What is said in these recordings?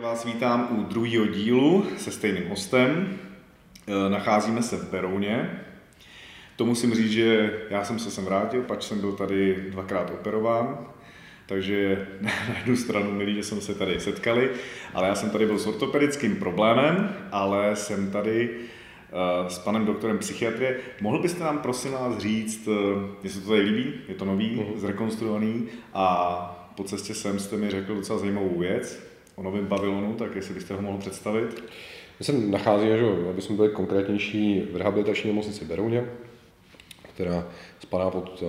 Vás vítám u druhého dílu se stejným hostem. E, nacházíme se v Berouně. To musím říct, že já jsem se sem vrátil, pač jsem byl tady dvakrát operován, takže na jednu stranu milí, že jsme se tady setkali, ale já jsem tady byl s ortopedickým problémem, ale jsem tady e, s panem doktorem psychiatrie. Mohl byste nám prosím vás říct, se to tady líbí, je to nový, mm-hmm. zrekonstruovaný a po cestě sem jste mi řekl docela zajímavou věc, o novém pavilonu, tak jestli byste ho mohl představit. My se nacházíme, že, aby jsme byli konkrétnější, v rehabilitační nemocnici Berouně, která spadá pod uh,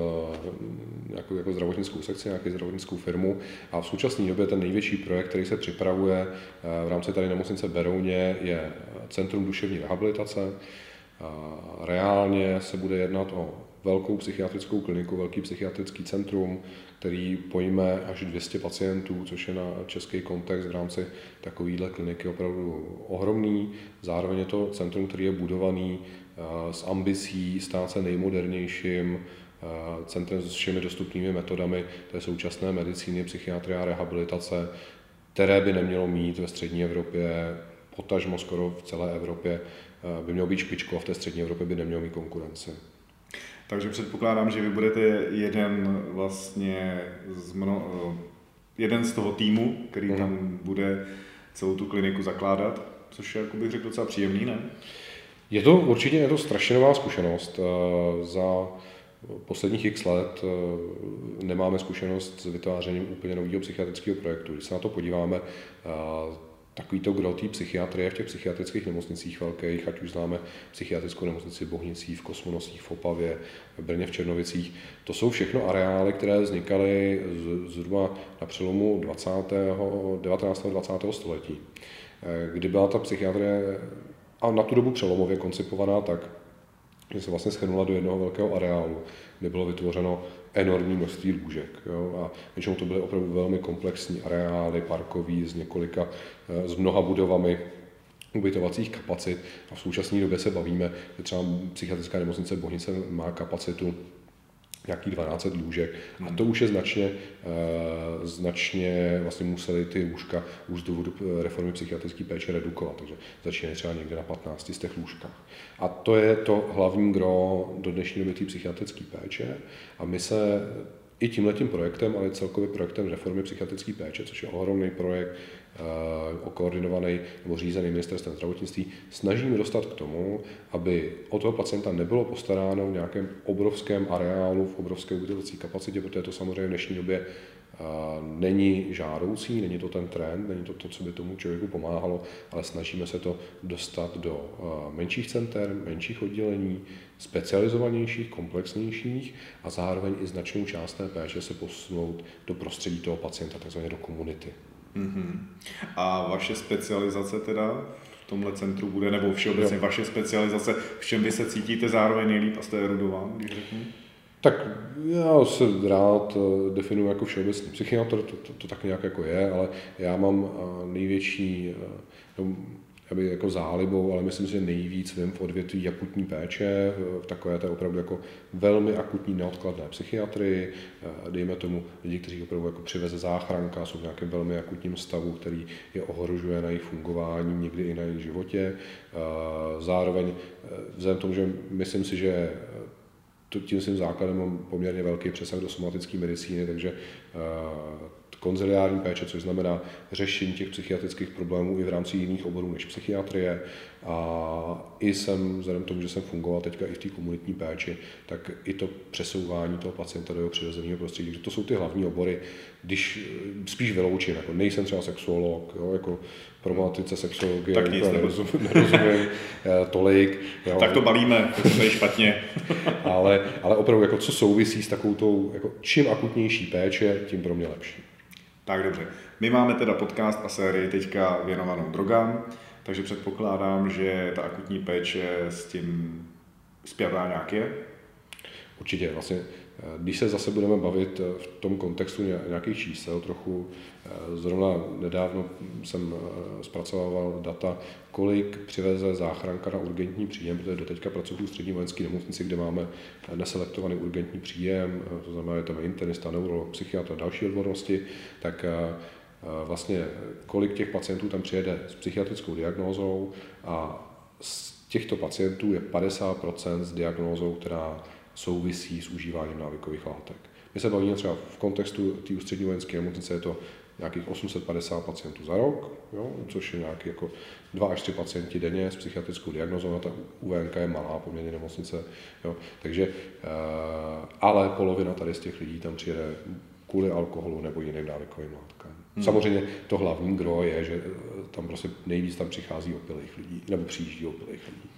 nějakou jako zdravotnickou sekci, nějakou zdravotnickou firmu. A v současné době ten největší projekt, který se připravuje uh, v rámci tady nemocnice Berouně, je Centrum duševní rehabilitace. Uh, reálně se bude jednat o velkou psychiatrickou kliniku, velký psychiatrický centrum, který pojme až 200 pacientů, což je na český kontext v rámci takovéhle kliniky opravdu ohromný. Zároveň je to centrum, který je budovaný eh, s ambicí stát se nejmodernějším eh, centrem s všemi dostupnými metodami té současné medicíny, psychiatrie a rehabilitace, které by nemělo mít ve střední Evropě, potažmo skoro v celé Evropě, eh, by mělo být špičko a v té střední Evropě by nemělo mít konkurenci. Takže předpokládám, že vy budete jeden vlastně z mno, jeden z toho týmu, který mm. tam bude celou tu kliniku zakládat, což je, jako bych řekl, docela příjemný, ne? Je to určitě je to strašně nová zkušenost. Eh, za posledních x let eh, nemáme zkušenost s vytvářením úplně nového psychiatrického projektu. Když se na to podíváme, eh, takový to gro psychiatrie v těch psychiatrických nemocnicích velkých, ať už známe psychiatrickou nemocnici v Bohnicích, v Kosmonosích, v Opavě, v Brně, v Černovicích. To jsou všechno areály, které vznikaly zhruba na přelomu 20. 19. a 20. století, eh, kdy byla ta psychiatrie a na tu dobu přelomově koncipovaná tak, že se vlastně schrnula do jednoho velkého areálu, kde bylo vytvořeno enormní množství lůžek. Jo? A většinou to byly opravdu velmi komplexní areály, parkový s několika, eh, s mnoha budovami, ubytovacích kapacit a v současné době se bavíme, že třeba psychiatrická nemocnice Bohnice má kapacitu nějakých 12 lůžek. A to už je značně, uh, značně vlastně museli ty lůžka už z důvodu eh, reformy psychiatrické péče redukovat, takže začínají třeba někde na 15 z těch lůžkách. A to je to hlavní gro do dnešní doby té psychiatrické péče. A my se i tímhletím projektem, ale celkově projektem reformy psychiatrické péče, což je ohromný projekt, koordinovaný nebo řízený ministerstvem zdravotnictví, snažíme dostat k tomu, aby o toho pacienta nebylo postaráno v nějakém obrovském areálu, v obrovské ubytovací kapacitě, protože to samozřejmě v dnešní době eh, není žádoucí, není to ten trend, není to to, co by tomu člověku pomáhalo, ale snažíme se to dostat do eh, menších center, menších oddělení, specializovanějších, komplexnějších a zároveň i značnou část té péče se posunout do prostředí toho pacienta, takzvaně do komunity. Mm-hmm. A vaše specializace teda v tomhle centru bude, nebo všeobecně jo. vaše specializace, v čem vy se cítíte zároveň nejlíp a jste erudován, když řeknu? Tak já se rád eh, definuji jako všeobecný psychiatr, to, to, to tak nějak jako je, ale já mám eh, největší, eh, aby jako zálibou, ale myslím si, že nejvíc vím v odvětví akutní péče, v takové té opravdu jako velmi akutní neodkladné psychiatrii, dejme tomu lidi, kteří opravdu jako přiveze záchranka, jsou v nějakém velmi akutním stavu, který je ohrožuje na jejich fungování, někdy i na jejich životě. Zároveň vzhledem k tomu, že myslím si, že tím svým základem mám poměrně velký přesah do somatické medicíny, takže konziliární péče, což znamená řešení těch psychiatrických problémů i v rámci jiných oborů než psychiatrie. A i jsem, vzhledem k tomu, že jsem fungoval teďka i v té komunitní péči, tak i to přesouvání toho pacienta do jeho přirozeného prostředí. To jsou ty hlavní obory, když spíš vyloučím, jako nejsem třeba sexuolog, jo, jako problematice sexuologie tak nic nerozumím, nerozumím eh, tolik. Jo. Tak to balíme, to je špatně. ale, ale opravdu, jako co souvisí s takovou tou, jako čím akutnější péče, tím pro mě lepší. Tak dobře. My máme teda podcast a sérii teďka věnovanou drogám, takže předpokládám, že ta akutní péče s tím zpětá nějak je? Určitě. Vlastně, eh, když se zase budeme bavit eh, v tom kontextu nějakých čísel trochu, eh, zrovna nedávno jsem zpracovával data, kolik přiveze záchranka na urgentní příjem, protože doteďka pracuji v střední vojenské nemocnici, kde máme neselektovaný urgentní příjem, to znamená, že tam internista, neurolog, psychiatr a další odbornosti, tak vlastně kolik těch pacientů tam přijede s psychiatrickou diagnózou a z těchto pacientů je 50% s diagnózou, která souvisí s užíváním návykových látek. My se bavíme třeba v kontextu té ústřední vojenské nemocnice, je to nějakých 850 pacientů za rok, jo, což je nějaký jako 2 až 3 pacienti denně s psychiatrickou diagnozou, a ta UVNK je malá poměrně nemocnice, jo, takže, eh, ale polovina tady z těch lidí tam přijede kvůli alkoholu nebo jiným návykovým látkám. Hmm. Samozřejmě to hlavní gro je, že eh, tam prostě nejvíc tam přichází opilých lidí, nebo přijíždí opilých lidí.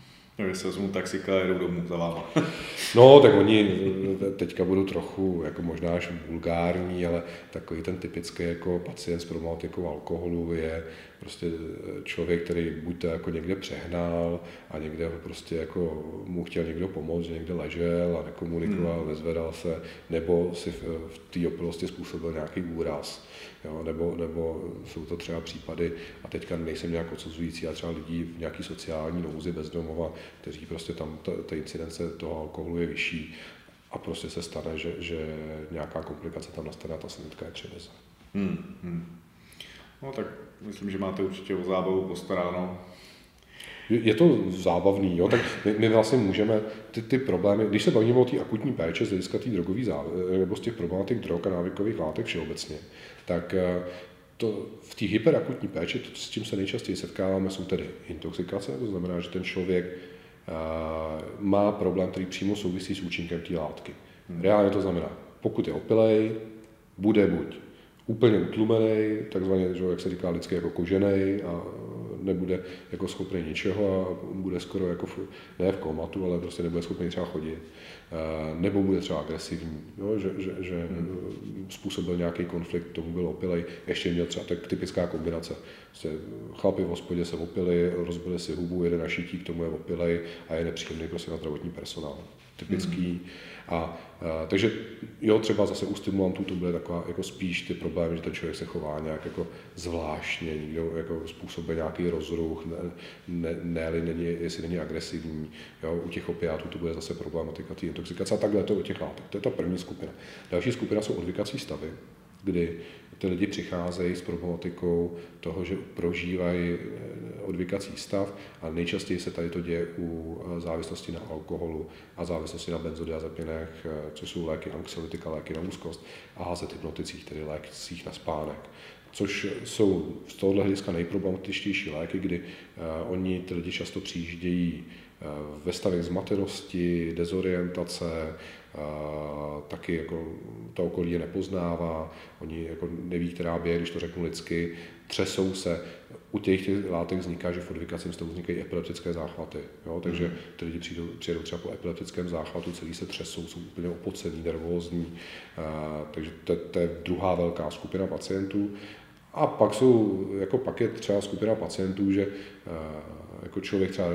No, když se vezmu taxika a jedou domů za váma. no, tak oni eh, teďka budou trochu jako možná až vulgární, ale takový ten typický jako pacient s problematikou alkoholu je prostě eh, člověk, který buď to jako někde přehnal a někde prostě jako mu chtěl někdo pomoct, že někde ležel a nekomunikoval, hmm. nezvedal se, nebo si v, v té opilosti způsobil nějaký úraz. Jo, nebo, nebo jsou to třeba případy, a teďka nejsem nějak odsuzující, a třeba lidí v nějaký sociální nouzi bezdomova, kteří prostě tam ta, ta incidence toho alkoholu je vyšší a prostě se stane, že, že nějaká komplikace tam nastane a ta sanitka je převeze. Hmm, hmm. No tak myslím, že máte určitě o zábavu postaráno. Je to zábavný, jo? tak my, my vlastně můžeme ty, ty problémy, když se bavíme o té akutní péče z hlediska té drogové nebo z těch problematik drog a návykových látek všeobecně, tak eh, to, v té hyperakutní péči, to, s čím se nejčastěji setkáváme, jsou tedy intoxikace, to znamená, že ten člověk uh, má problém, který přímo souvisí s účinkem té látky. Hmm. Reálně to znamená, pokud je opilej, bude buď úplně utlumený, takzvaně, že, jak se říká lidsky, jako kožený a nebude jako schopný ničeho a bude skoro jako v, ne v komatu, ale prostě nebude schopný třeba chodit. Nebo bude třeba agresivní, jo, že, že, že hmm. způsobil nějaký konflikt, tomu byl opilej, ještě měl třeba tak typická kombinace. Prostě chlapi v hospodě se opili, rozbili si hubu, jeden na šití, k tomu je opilej a je nepříjemný prostě na zdravotní personál. Typický. Hmm a, a takže jo, třeba zase u stimulantů to bude taková jako spíš ty problémy, že ten člověk se chová nějak jako zvláštně, někdo jako způsobuje nějaký rozruch, ne, ne, ne není, jestli není agresivní. Jo, u těch opiátů to bude zase problematika té intoxikace a takhle to u těch látek. To je ta první skupina. Další skupina jsou odvykací stavy, kdy ty lidi přicházejí s problematikou toho, že prožívají eh, odvykací stav a nejčastěji se tady to děje u eh, závislosti na alkoholu a závislosti na benzodiazepinech, eh, což jsou léky anxiolytika, léky na úzkost a hazet hypnoticích, tedy lékcích na spánek což jsou z tohohle hlediska nejproblematičtější léky, kdy uh, oni ty lidi často přijíždějí ve stavech zmatenosti, dezorientace, taky jako to okolí je nepoznává, oni jako neví, která běje, když to řeknu lidsky, třesou se. U těch, těch látek vzniká, že v odvykacím stavu vznikají epileptické záchvaty. Jo? Takže hmm. ty lidi přijdou, přijedou třeba po epileptickém záchvatu, celý se třesou, jsou úplně opocený, nervózní. A, takže to, to je druhá velká skupina pacientů. A pak jsou, jako pak je třeba skupina pacientů, že jako člověk třeba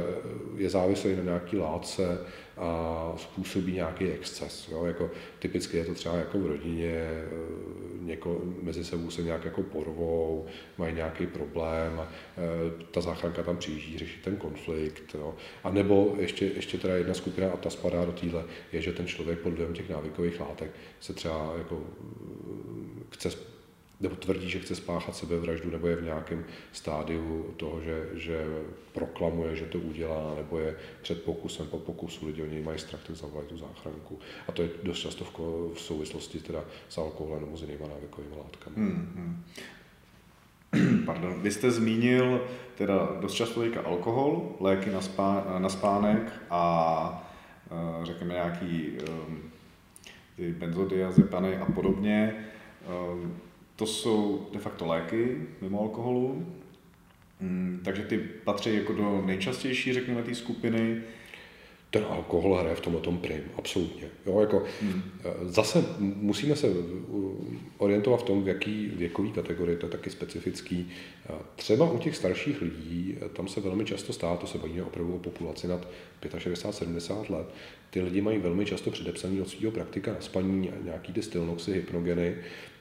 je závislý na nějaký látce a způsobí nějaký exces. Jo? Jako, typicky je to třeba jako v rodině, něko, mezi sebou se nějak jako porvou, mají nějaký problém, a, e, ta záchranka tam přijíždí, řeší ten konflikt. Jo? A nebo ještě, ještě teda jedna skupina, a ta spadá do téhle, je, že ten člověk pod vlivem těch návykových látek se třeba jako chce nebo tvrdí, že chce spáchat sebevraždu, nebo je v nějakém stádiu toho, že, že proklamuje, že to udělá, nebo je před pokusem, po pokusu, lidi o něj mají strach, tak zavolají tu záchranku. A to je dost často v, v souvislosti teda s alkoholem nebo s jinými návykovými látkami. Hmm, hmm. Pardon, vy jste zmínil teda dost často teďka alkohol, léky na, spá, na spánek a eh, řekněme nějaký um, benzodiazepany a podobně. Um, to jsou de facto léky mimo alkoholu, mm, takže ty patří jako do nejčastější, řekněme, té skupiny. Ten alkohol hraje v tomhle tom prim, absolutně. Jo, jako, hmm. Zase musíme se orientovat v tom, v jaký věkový kategorii, to je taky specifický. Třeba u těch starších lidí, tam se velmi často stává, to se bavíme opravdu o populaci nad 65-70 let, ty lidi mají velmi často předepsaný od svého praktika na spaní nějaký ty stylnoxy, hypnogeny,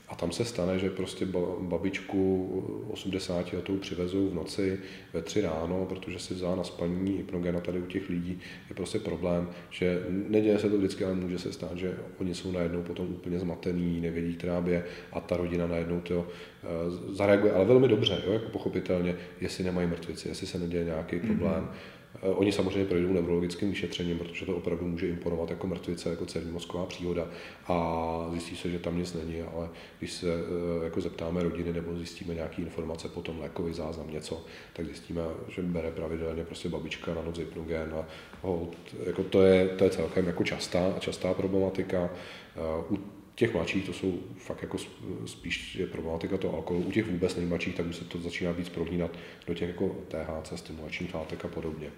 A tam se stane, že prostě babičku 80 letou přivezou v noci ve tři ráno, protože si vzala na spaní hypnogena tady u těch lidí, je prostě problém, že neděje se to vždycky, ale může se stát, že oni jsou najednou potom úplně zmatený, nevědí, která by je a ta rodina najednou to eh, zareaguje, ale velmi dobře, jo, jako pochopitelně, jestli nemají mrtvici, jestli se neděje nějaký problém. Mm-hmm oni samozřejmě projdou neurologickým vyšetřením, protože to opravdu může imponovat jako mrtvice, jako celní mozková příhoda a zjistí se, že tam nic není, ale když se eh, jako zeptáme rodiny nebo zjistíme nějaké informace, potom lékový záznam něco, tak zjistíme, že bere pravidelně prostě babička na noc hypnogen a hold, jako to, je, to je celkem jako častá, častá problematika. Eh, u těch mladších to jsou fakt jako spíš je problematika toho alkoholu. U těch vůbec nejmladších, tak už se to začíná víc prolínat do těch jako THC, stimulačních látek a podobně.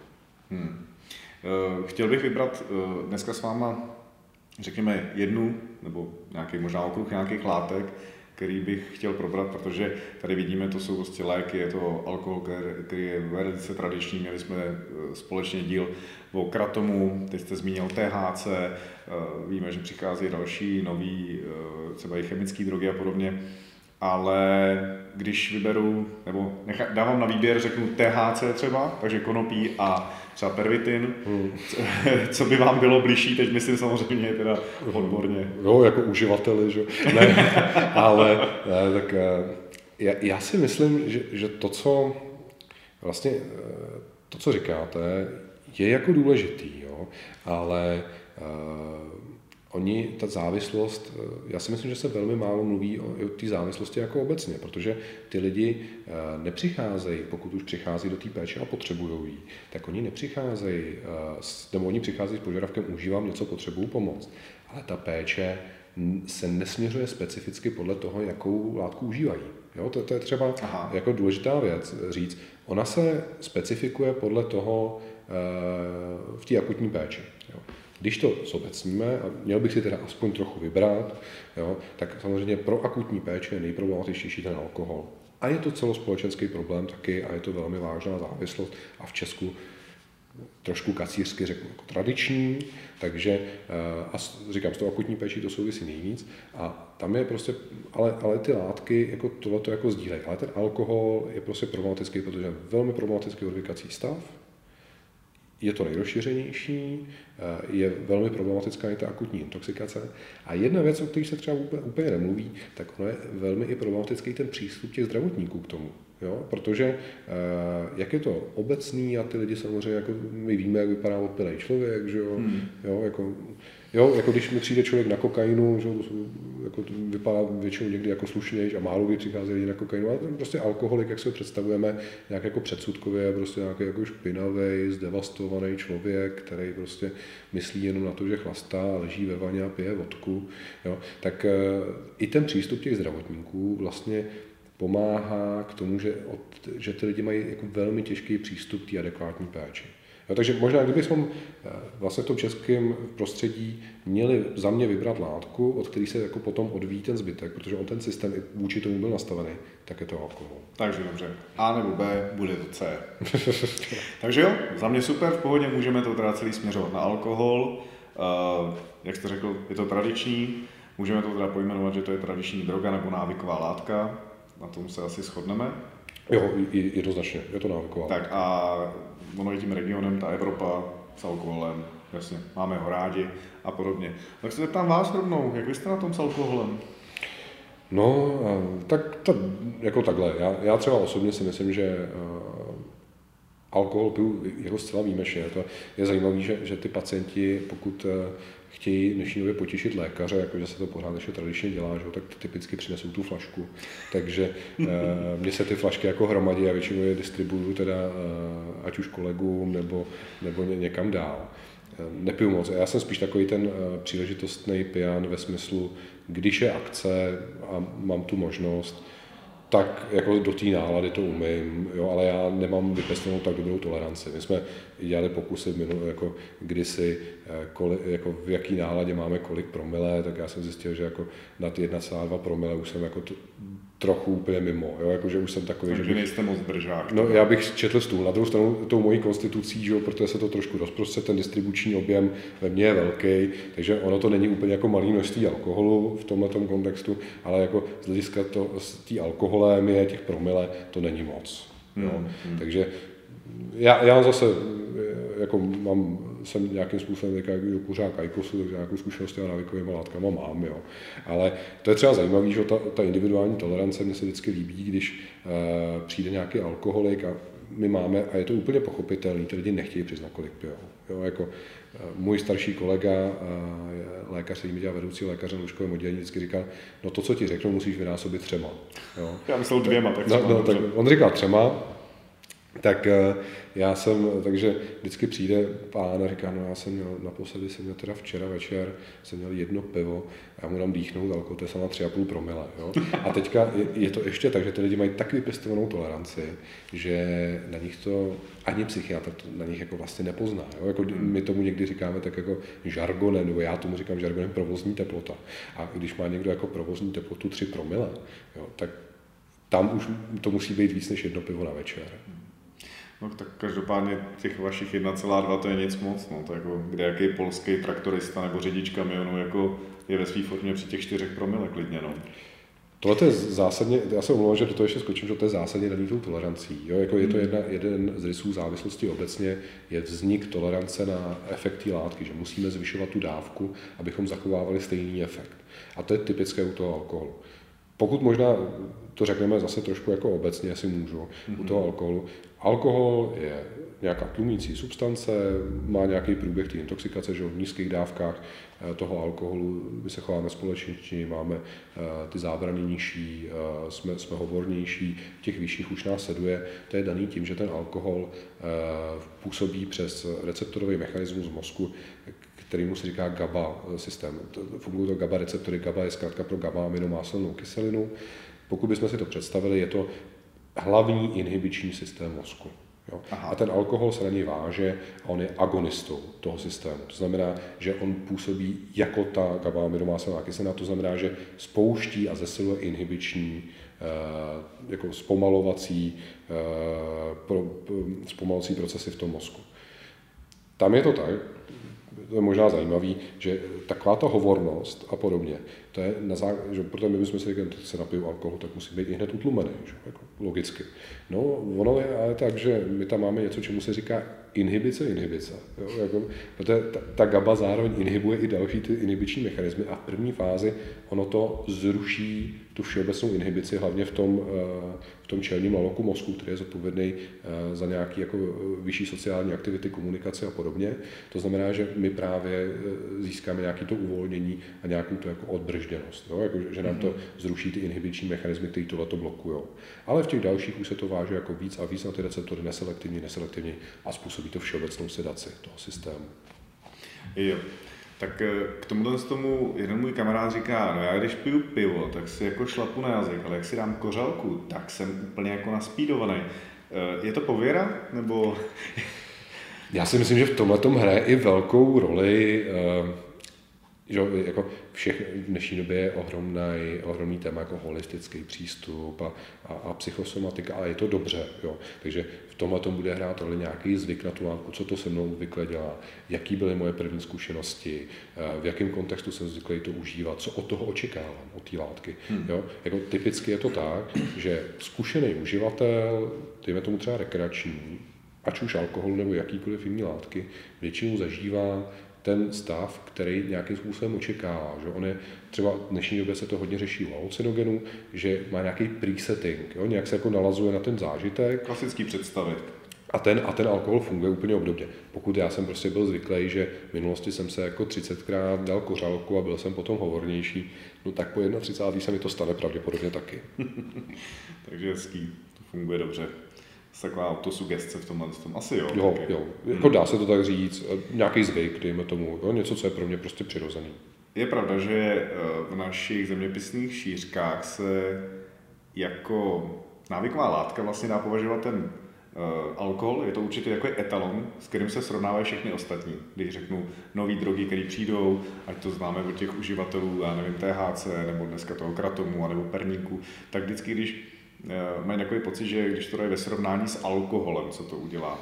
Hmm. Eh, chtěl bych vybrat eh, dneska s váma, řekněme, jednu nebo nějaký možná okruh nějakých látek, který bych chtěl probrat, protože tady vidíme, to jsou prostě léky, je to alkohol, který je velice tradiční, měli jsme eh, společně díl o kratomu, teď jste zmínil THC, víme, že přichází další nový, třeba i chemické drogy a podobně ale když vyberu, nebo nechá, dávám na výběr, řeknu THC třeba, takže konopí a třeba pervitin, hmm. co by vám bylo blížší, teď myslím samozřejmě teda odborně. Jo, jako uživateli, že? Ne, ale ne, tak eh, já, já si myslím, že, že to, co vlastně, eh, to, co říkáte, je jako důležitý, jo, ale oni, ta závislost, eh, já si myslím, že se velmi málo mluví o, o té závislosti jako obecně, protože ty lidi eh, nepřicházejí, pokud už přichází do té péče a potřebují ji, tak oni nepřicházejí, eh, nebo oni přicházejí s požadavkem užívám něco, potřebuju pomoc. Ale ta péče se nesměřuje specificky podle toho, jakou látku užívají. Jo, to, to je třeba Aha. jako důležitá věc říct. Ona se specifikuje podle toho v té akutní péči. Jo. Když to zobecníme, a měl bych si teda aspoň trochu vybrat, jo, tak samozřejmě pro akutní péči je nejproblematičtější ten alkohol. A je to celospolečenský problém taky a je to velmi vážná závislost. A v Česku trošku kacířsky řeknu jako tradiční, takže eh, a říkám, s tou akutní péčí to souvisí nejvíc. A tam je prostě, ale, ale ty látky jako tohle to jako sdílejí, ale ten alkohol je prostě problematický, protože je velmi problematický odvykací stav, je to nejrozšířenější, eh, je velmi problematická i ta akutní intoxikace. A jedna věc, o které se třeba úplně, úplně nemluví, tak ono je velmi i problematický ten přístup těch zdravotníků k tomu. Jo? Protože eh, jak je to obecný a ty lidi samozřejmě, jako my víme, jak vypadá opilý člověk, že jo? Hmm. jo jako, Jo, jako když mi přijde člověk na kokainu, že, jako to vypadá většinou někdy jako slušnější a málo kdy přichází lidi na kokainu, ale prostě alkoholik, jak si ho představujeme, nějak jako předsudkově, prostě nějaký jako špinavý, zdevastovaný člověk, který prostě myslí jenom na to, že chlastá, leží ve vaně a pije vodku, jo, tak e, i ten přístup těch zdravotníků vlastně pomáhá k tomu, že, od, že ty lidi mají jako velmi těžký přístup k té adekvátní péči. No, takže možná, kdybychom eh, vlastně v tom českém prostředí měli za mě vybrat látku, od který se jako potom odvíjí ten zbytek, protože on ten systém i vůči tomu byl nastavený, tak je to alkohol. Takže dobře. A nebo B, bude to C. takže jo, za mě super, v pohodě můžeme to teda celý směřovat na alkohol. Uh, jak jste řekl, je to tradiční, můžeme to teda pojmenovat, že to je tradiční droga nebo návyková látka, na tom se asi shodneme. Jo, jednoznačně, je to návyková. Tak a ono je tím regionem, ta Evropa s alkoholem, jasně, máme ho rádi a podobně. Tak se zeptám vás rovnou, jak vy jste na tom s alkoholem? No, tak to, jako takhle. Já, já třeba osobně si myslím, že alkohol piju jako zcela výjimečně. To je zajímavé, že, že ty pacienti, pokud chtějí dnešní době potěšit lékaře, jakože se to pořád ještě tradičně dělá, že, tak typicky přinesou tu flašku. Takže e, mně se ty flašky jako hromadí a většinou je distribuju teda e, ať už kolegům nebo, nebo ně, někam dál. E, nepiju moc. Já jsem spíš takový ten příležitostný pijan ve smyslu, když je akce a mám tu možnost, tak jako do té nálady to umím, jo, ale já nemám vypěstnou tak dobrou toleranci. My jsme dělali pokusy minulé, jako kdysi, eh, koli, jako v jaký náladě máme kolik promile, tak já jsem zjistil, že jako nad 1,2 promile už jsem jako trochu úplně mimo, jo? Jako, že už jsem takový, Takže že bych, nejste moc držák. No, já bych četl stůl. Na druhou stranu tou mojí konstitucí, že jo, protože se to trošku rozprostře, ten distribuční objem ve mně je velký, takže ono to není úplně jako malý množství alkoholu v tomhle kontextu, ale jako z hlediska té alkoholémie, těch promile, to není moc. Jo. Hmm, hmm. Takže já, já zase jako mám, jsem nějakým způsobem jako kuřák ajkosu, takže nějakou zkušenost a návykovými látkama mám, jo. Ale to je třeba zajímavé, že ta, ta individuální tolerance mě se vždycky líbí, když uh, přijde nějaký alkoholik a my máme, a je to úplně pochopitelný, ty lidi nechtějí přiznat, kolik pijou. Jo, jako uh, můj starší kolega, uh, lékař, který mi dělá vedoucí lékaře na lůžkovém oddělení, vždycky říkal, no to, co ti řeknu, musíš vynásobit třema. Jo. Já myslel dvěma, tak, no, no, tak on říkal třema, tak eh, já jsem, takže vždycky přijde pán a říká, no já jsem měl, naposledy jsem měl teda včera večer, jsem měl jedno pivo, já mu dám dýchnout alkohol, to je sama 3,5 promile. Jo? A teďka je, je, to ještě tak, že ty lidi mají tak vypěstovanou toleranci, že na nich to ani psychiatr to na nich jako vlastně nepozná. Jo? Jako my tomu někdy říkáme tak jako žargonem, nebo já tomu říkám žargonem provozní teplota. A když má někdo jako provozní teplotu 3 promile, jo, tak tam už to musí být víc než jedno pivo na večer. No tak každopádně těch vašich 1,2 to je nic moc, no to jako kde jaký polský traktorista nebo řidič kamionu jako je ve své formě při těch 4 promile klidně, no. Tohle je zásadně, já se omlouvám, že do toho ještě skočím, že to je zásadně daný tou tolerancí. Jo? Jako je to hmm. jedna, jeden z rysů závislosti obecně, je vznik tolerance na efekt té látky, že musíme zvyšovat tu dávku, abychom zachovávali stejný efekt. A to je typické u toho alkoholu. Pokud možná to řekneme zase trošku jako obecně, jestli můžu, mm-hmm. u toho alkoholu. Alkohol je nějaká tlumící substance, má nějaký průběh té intoxikace, že v nízkých dávkách eh, toho alkoholu my se chováme společně, máme eh, ty zábrany nižší, eh, jsme, jsme hovornější, v těch vyšších už nás seduje. To je daný tím, že ten alkohol působí přes receptorový mechanismus mozku, kterýmu se říká GABA systém. Fungují to GABA receptory, GABA je zkrátka pro GABA aminomáselnou kyselinu. Pokud bychom si to představili, je to hlavní inhibiční systém mozku. Jo. A ten alkohol se na něj váže a on je agonistou toho systému. To znamená, že on působí jako ta GABA aminomáselná kyselina, to znamená, že spouští a zesiluje inhibiční, eh, jako zpomalovací, eh, zpomalovací procesy v tom mozku. Tam je to tak, to je možná zajímavý, že taková ta hovornost a podobně, to je na zá... že protože my bychom si řekli, že se napiju alkohol, tak musí být i hned utlumený, že? Jako, logicky. No, ono je ale tak, že my tam máme něco, čemu se říká inhibice, inhibice. Jo? Jako, protože ta, ta GABA zároveň inhibuje i další ty inhibiční mechanismy a v první fázi ono to zruší tu všeobecnou inhibici, hlavně v tom, eh, v tom čelním laloku mozku, který je zodpovědný eh, za nějaké jako eh, vyšší sociální aktivity, komunikace a podobně. To znamená, že my právě získáme nějaké to uvolnění a nějakou to jako odbržděnost, jo? Jako, že nám to mhm. zruší ty inhibiční mechanismy, které tohle to blokují. Ale v těch dalších už se to váže jako víc a víc na ty receptory neselektivní, neselektivní a způsobí to všeobecnou sedaci toho systému. Jo. Tak eh, k tomuhle z tomu jeden můj kamarád říká, no já když piju pivo, tak si jako šlapu na jazyk, ale jak si dám kořalku, tak jsem úplně jako naspídovaný. Eh, je to pověra, nebo... Já si myslím, že v tomhle tom hraje i velkou roli eh, že jako všech v dnešní době je ohromný, ohromný téma jako holistický přístup a, a, a psychosomatika a je to dobře. Jo. Takže v tomhle tom bude hrát roli nějaký zvyk na tu látku, co to se mnou zvykle dělá, jaký byly moje první zkušenosti, eh, v jakém kontextu jsem zvyklý to užívat, co od toho očekávám, od té látky. Hmm. Jo. Jako typicky je to tak, že zkušený uživatel, dejme tomu třeba rekreační, ať už alkohol nebo jakýkoliv jiný látky, většinou zažívá ten stav, který nějakým způsobem očekává. Že on je, třeba v dnešní době se to hodně řeší u halucinogenu, že má nějaký presetting, jo? nějak se jako nalazuje na ten zážitek. Klasický představy. A ten, a ten alkohol funguje úplně obdobně. Pokud já jsem prostě byl zvyklý, že v minulosti jsem se jako 30krát dal kořálku a byl jsem potom hovornější, no tak po 31. se mi to stane pravděpodobně taky. Takže hezký, to funguje dobře taková autosugestce v tomhle tom. Asi jo. Jo, jo. Jako dá se to tak říct. Nějaký zvyk, dejme tomu. Jo? Něco, co je pro mě prostě přirozený. Je pravda, že eh, v našich zeměpisných šířkách se jako návyková látka vlastně dá považovat ten alkohol je to určitě jako etalon, s kterým se srovnávají všechny ostatní. Když řeknu nové drogy, které přijdou, ať to známe od těch uživatelů, já nevím, THC, nebo dneska toho kratomu, nebo perníku, tak vždycky, když mají takový pocit, že když to je ve srovnání s alkoholem, co to udělá.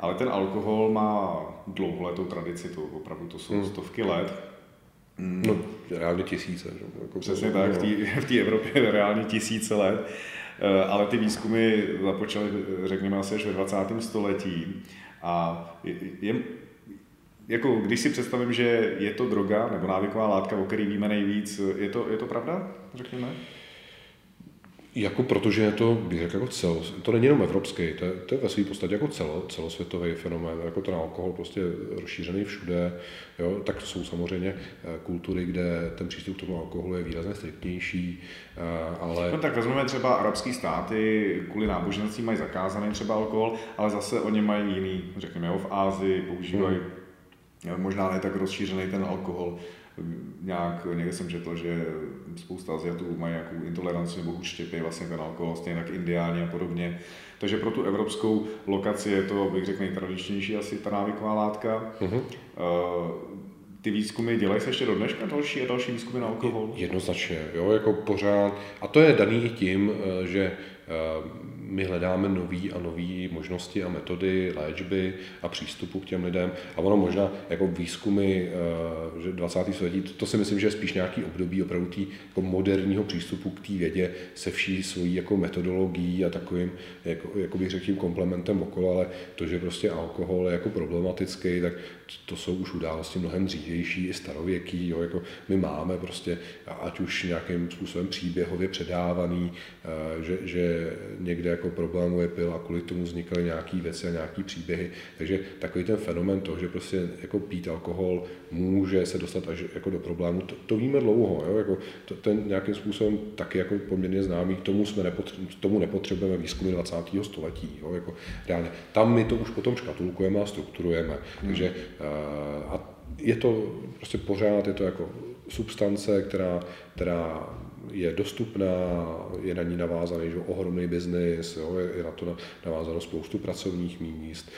Ale ten alkohol má dlouholetou tradici, to opravdu to jsou hmm. stovky let. No, reálně tisíce. Že? Jako Přesně tak, v té Evropě reálně tisíce let. Eh, ale ty výzkumy započaly, řekněme, asi až ve 20. století. A je, je, jako když si představím, že je to droga nebo návyková látka, o které víme nejvíc, je to, je to pravda, řekněme? Jako protože je to, bych řekl, jako cel, to není jenom evropský, to je, to je ve své podstatě jako celo, celosvětový fenomén, jako ten alkohol prostě rozšířený všude, jo, tak jsou samozřejmě eh, kultury, kde ten přístup k tomu alkoholu je výrazně striktnější, eh, ale... No tak vezmeme třeba arabské státy, kvůli náboženství mají zakázaný třeba alkohol, ale zase oni mají jiný, řekněme, jo, v Ázii používají hmm. možná ne tak rozšířený ten alkohol, nějak, někde jsem četl, že spousta Aziatů mají nějakou intoleranci nebo účtěpy vlastně ten alkohol, stejně tak indiáni a podobně. Takže pro tu evropskou lokaci je to, bych řekl, nejtradičnější asi ta návyková látka. Uh-huh. Ty výzkumy dělají se ještě do dneška další a další výzkumy na alkohol? Jednoznačně, jo, jako pořád. A to je daný i tím, eh, že Eh, my hledáme nové a nové možnosti a metody léčby a přístupu k těm lidem. A ono možná jako výzkumy eh, že 20. století, to si myslím, že je spíš nějaký období opravdu tý, jako moderního přístupu k té vědě se vší svojí jako metodologií a takovým, jako, jako bych řekl, komplementem okolo, ale to, že prostě alkohol je jako problematický, tak to jsou už události mnohem dřívější i starověký. Jo, jako my máme prostě, ať už nějakým způsobem příběhově předávaný, eh, že, že někde jako problémuje pil a kvůli tomu vznikaly nějaké věci a nějaké příběhy. Takže takový ten fenomen toho, že prostě jako pít alkohol může se dostat až jako do problému, to, to víme dlouho. Jo? Jako to, ten nějakým způsobem taky jako poměrně známý, k tomu, jsme nepotřebujeme, tomu nepotřebujeme výzkumy 20. století. Jo? Jako reálně. Tam my to už potom škatulkujeme a strukturujeme. Hmm. Takže uh, a je to prostě pořád, je to jako substance, která, která je dostupná, je na ní navázaný že, ohromný biznis, jo, je, je na to navázáno spoustu pracovních míst.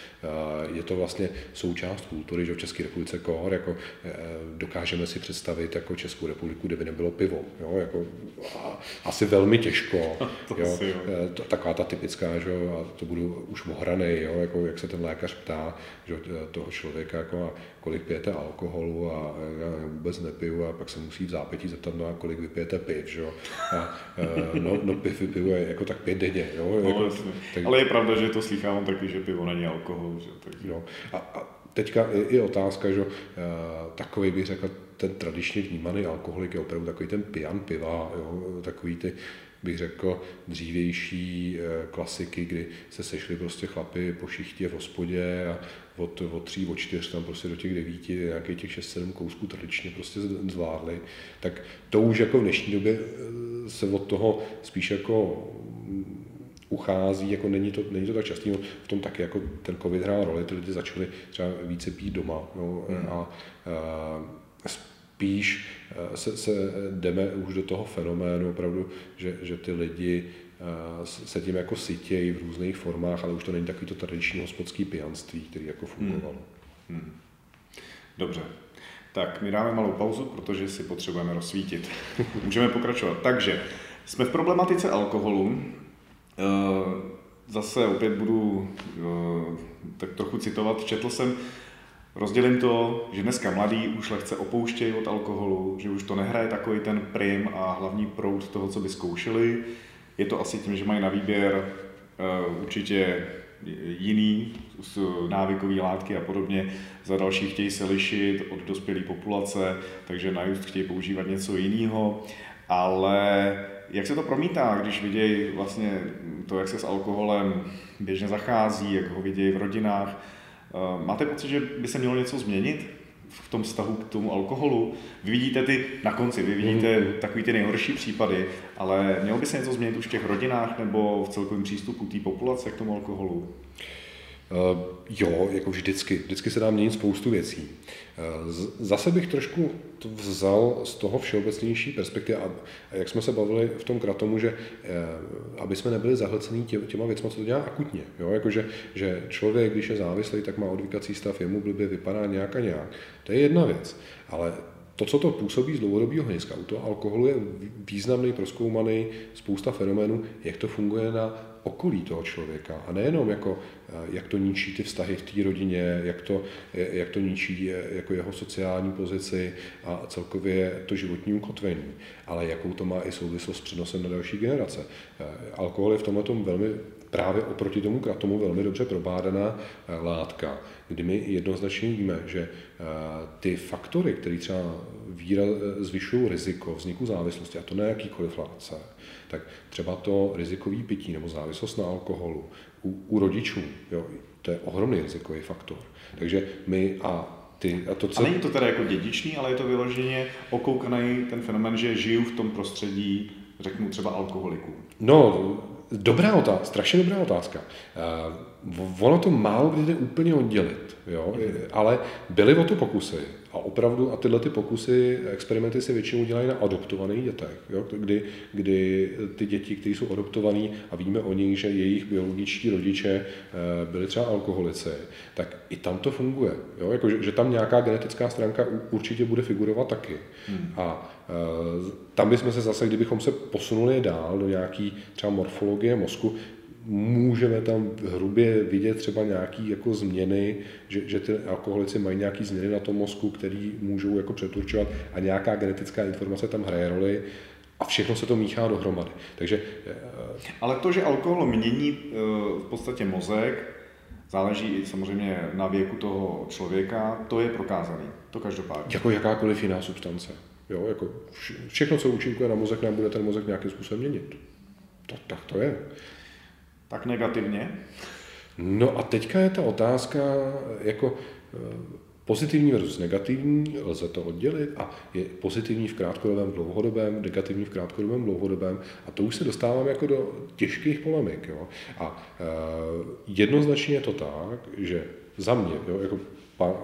Je to vlastně součást kultury, že v České republice kohor, jako e, dokážeme si představit jako Českou republiku, kde by nebylo pivo. Jo, jako, asi velmi těžko. jo, e, taková ta typická, že, a to budu už ohraný, jo, jako, jak se ten lékař ptá že, toho člověka, jako, a kolik pijete alkoholu a já vůbec nepiju a pak se musí v zápětí zeptat, no a kolik vypijete piv, že jo. A, e, no, no piv vypiju jako tak pět denně, jo. No, jako, tak... Ale je pravda, že to slychám taky, že pivo není alkohol, že tak. No. A, a teďka je, otázka, že e, takový bych řekl, ten tradičně vnímaný alkoholik je opravdu takový ten pijan piva, jo, takový ty bych řekl, dřívější eh, klasiky, kdy se sešli prostě chlapy po šichtě v hospodě a od, od tří, od čtyř tam prostě do těch devíti, nějakých těch šest, sedm kousků tradičně prostě zvládli, tak to už jako v dnešní době eh, se od toho spíš jako mm, uchází, jako není to, není to tak častý, no, v tom taky jako ten covid hrál roli, ty lidi začali třeba více pít doma no, hmm. a, a spíš eh, se, se jdeme už do toho fenoménu opravdu, že, že ty lidi eh, se tím jako sytějí v různých formách, ale už to není takový to tradiční hospodský pijanství, který jako fungovalo. Hmm. Hmm. Dobře. Tak, my dáme malou pauzu, protože si potřebujeme rozsvítit. Můžeme pokračovat. Takže, jsme v problematice alkoholu. Eh, zase opět budu tak trochu citovat. Četl jsem Rozdělím to, že dneska mladí už lehce opouštějí od alkoholu, že už to nehraje takový ten prim a hlavní proud toho, co by zkoušeli. Je to asi tím, že mají na výběr uh, určitě jiný návykový látky a podobně. Za další chtějí se lišit od dospělé populace, takže na just chtějí používat něco jiného. Ale jak se to promítá, když vidějí vlastně to, jak se s alkoholem běžně zachází, jak ho vidějí v rodinách, Eh, máte pocit, že by se mělo něco změnit v tom vztahu k tomu alkoholu? Vy vidíte ty na konci, vy vidíte mm. takový ty nejhorší případy, ale mělo by se něco změnit už v těch rodinách nebo v celkovém přístupu té populace k tomu alkoholu? Uh, jo, jako vždycky. Vždycky se dá měnit spoustu věcí. Uh, zase bych trošku vzal z toho všeobecnější perspektivy, a jak jsme se bavili v tom kratomu, že uh, aby jsme nebyli zahlcený tě, těma věcmi, co to dělá akutně. Jo? Jako, že, že člověk, když je závislý, tak má odvykací stav, jemu blbě vypadá nějak a nějak. To je jedna věc. Ale to, co to působí z dlouhodobého hlediska, u toho alkoholu je významný, proskoumaný spousta fenoménů, jak to funguje na okolí toho člověka. A nejenom jako, eh, jak to ničí ty vztahy v té rodině, jak to, jak to ničí eh, jako jeho sociální pozici a celkově to životní ukotvení, ale jakou to má i souvislost s přenosem na další generace. Eh, alkohol je v tomhle velmi právě oproti tomu kratomu velmi dobře probádaná látka, kdy my jednoznačně víme, že ty faktory, které třeba zvyšují riziko vzniku závislosti, a to na jakýkoliv látce, tak třeba to rizikový pití nebo závislost na alkoholu u, u rodičů, jo, to je ohromný rizikový faktor. Takže my a ty, a, to, co... a není to teda jako dědičný, ale je to vyloženě okoukaný ten fenomen, že žiju v tom prostředí, řeknu třeba alkoholiků. No, dobrá otázka, strašně dobrá otázka. Uh, ono to málo kdy jde úplně oddělit, jo? Mm. ale byly o to pokusy. A opravdu, a tyhle ty pokusy, experimenty se většinou dělají na adoptovaných dětech, jo? Kdy, kdy ty děti, které jsou adoptované a víme o nich, že jejich biologičtí rodiče eh, byli třeba alkoholici, tak i tam to funguje. Jo? Jako, že, že tam nějaká genetická stránka určitě bude figurovat taky. Hmm. A e, tam bychom se zase, kdybychom se posunuli dál do nějaký třeba morfologie mozku, můžeme tam hrubě vidět třeba nějaké jako změny, že, že ty alkoholici mají nějaké změny na tom mozku, které můžou jako přeturčovat a nějaká genetická informace tam hraje roli a všechno se to míchá dohromady. Takže, eh, Ale to, že alkohol mění eh, v podstatě mozek, záleží i samozřejmě na věku toho člověka, to je prokázaný, to každopádně. Jako jakákoliv jiná substance. Jo, jako všechno, co účinkuje na mozek, nám bude ten mozek nějakým způsobem měnit. To, tak to je. Tak negativně? No a teďka je ta otázka, jako eh, pozitivní versus negativní, lze to oddělit a je pozitivní v krátkodobém, dlouhodobém, negativní v krátkodobém, dlouhodobém a to už se dostáváme jako do těžkých polemik. Jo? A e, jednoznačně je to tak, že za mě, jo, jako pa,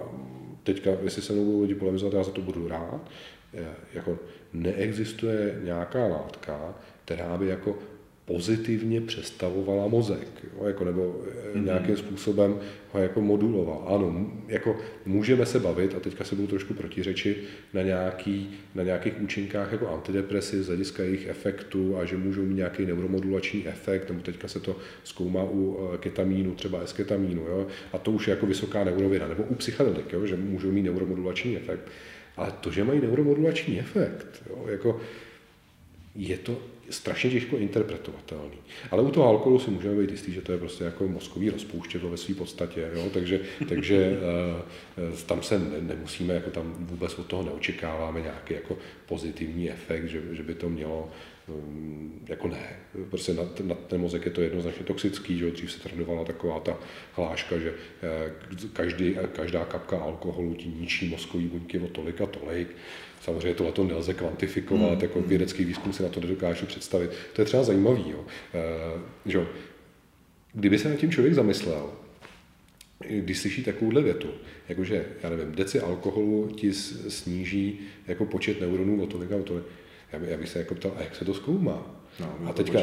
teďka, jestli se mnou lidi polemizovat, já za to budu rád, e, jako neexistuje nějaká látka, která by jako pozitivně přestavovala mozek, jo, jako, nebo mm-hmm. nějakým způsobem ho jako moduloval. Ano, jako můžeme se bavit, a teďka se budu trošku protiřečit, na, nějaký, na nějakých účinkách jako antidepresiv z hlediska jejich efektu a že můžou mít nějaký neuromodulační efekt, nebo teďka se to zkoumá u eh, ketamínu, třeba esketamínu, jo, a to už je jako vysoká neurověda, nebo u psychedelik, jo, že můžou mít neuromodulační efekt. Ale to, že mají neuromodulační efekt, jo, jako je to strašně těžko interpretovatelný. Ale u toho alkoholu si můžeme být jistý, že to je prostě jako mozkový rozpouštědlo ve své podstatě, jo? takže, takže uh, tam se ne, nemusíme, jako tam vůbec od toho neočekáváme nějaký jako pozitivní efekt, že, že by to mělo um, jako ne, prostě na, na ten mozek je to jednoznačně toxický, že dřív se tradovala taková ta hláška, že uh, každý, každá kapka alkoholu ti ničí mozkový buňky o tolik a tolik, Samozřejmě tohle to nelze kvantifikovat, hmm. jako vědecký výzkum si na to nedokážu představit. To je třeba zajímavý. Jo. E, že? Kdyby se na tím člověk zamyslel, když slyší takovouhle větu, jakože, já nevím, deci alkoholu ti sníží jako počet neuronů o tolik a o tolik, já, by, já bych se jako ptal, a jak se to zkoumá? No, a teďka,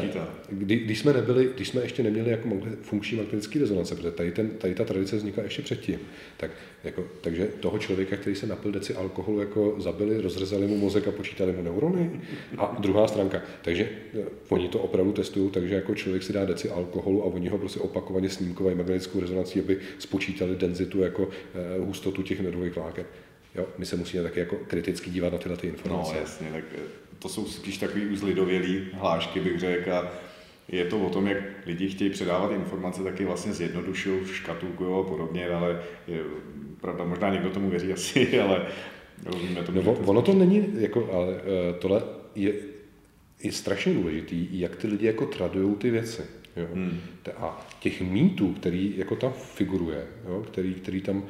kdy, když, jsme nebyli, když jsme ještě neměli jako funkční magnetický rezonance, protože tady, ten, tady ta tradice vznikla ještě předtím, tak, jako, takže toho člověka, který se napil deci alkoholu, jako zabili, rozrezali mu mozek a počítali mu neurony. A druhá stránka, takže eh, oni to opravdu testují, takže jako člověk si dá deci alkoholu a oni ho prostě opakovaně snímkovají magnetickou rezonancí, aby spočítali denzitu, jako uh, hustotu těch nervových vláken. Jo, my se musíme taky jako kriticky dívat na tyhle ty informace. No jasně, tak eh, to jsou spíš takový uzlidovělý hlášky, bych řekl, a je to o tom, jak lidi chtějí předávat informace, taky vlastně zjednodušují, škatulkují a podobně, ale je, pravda, možná někdo tomu věří asi, ale rozumíme tomu. No, ono to není, jako, ale eh, tohle je, je strašně důležitý, jak ty lidi jako tradují ty věci. Jo. Hmm. A těch mýtů, který jako tam figuruje, jo, který, který tam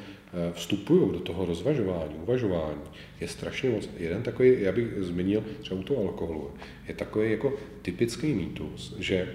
vstupují do toho rozvažování, uvažování, je strašně moc. Jeden takový, já bych zmínil třeba u toho alkoholu, je takový jako typický mýtus, že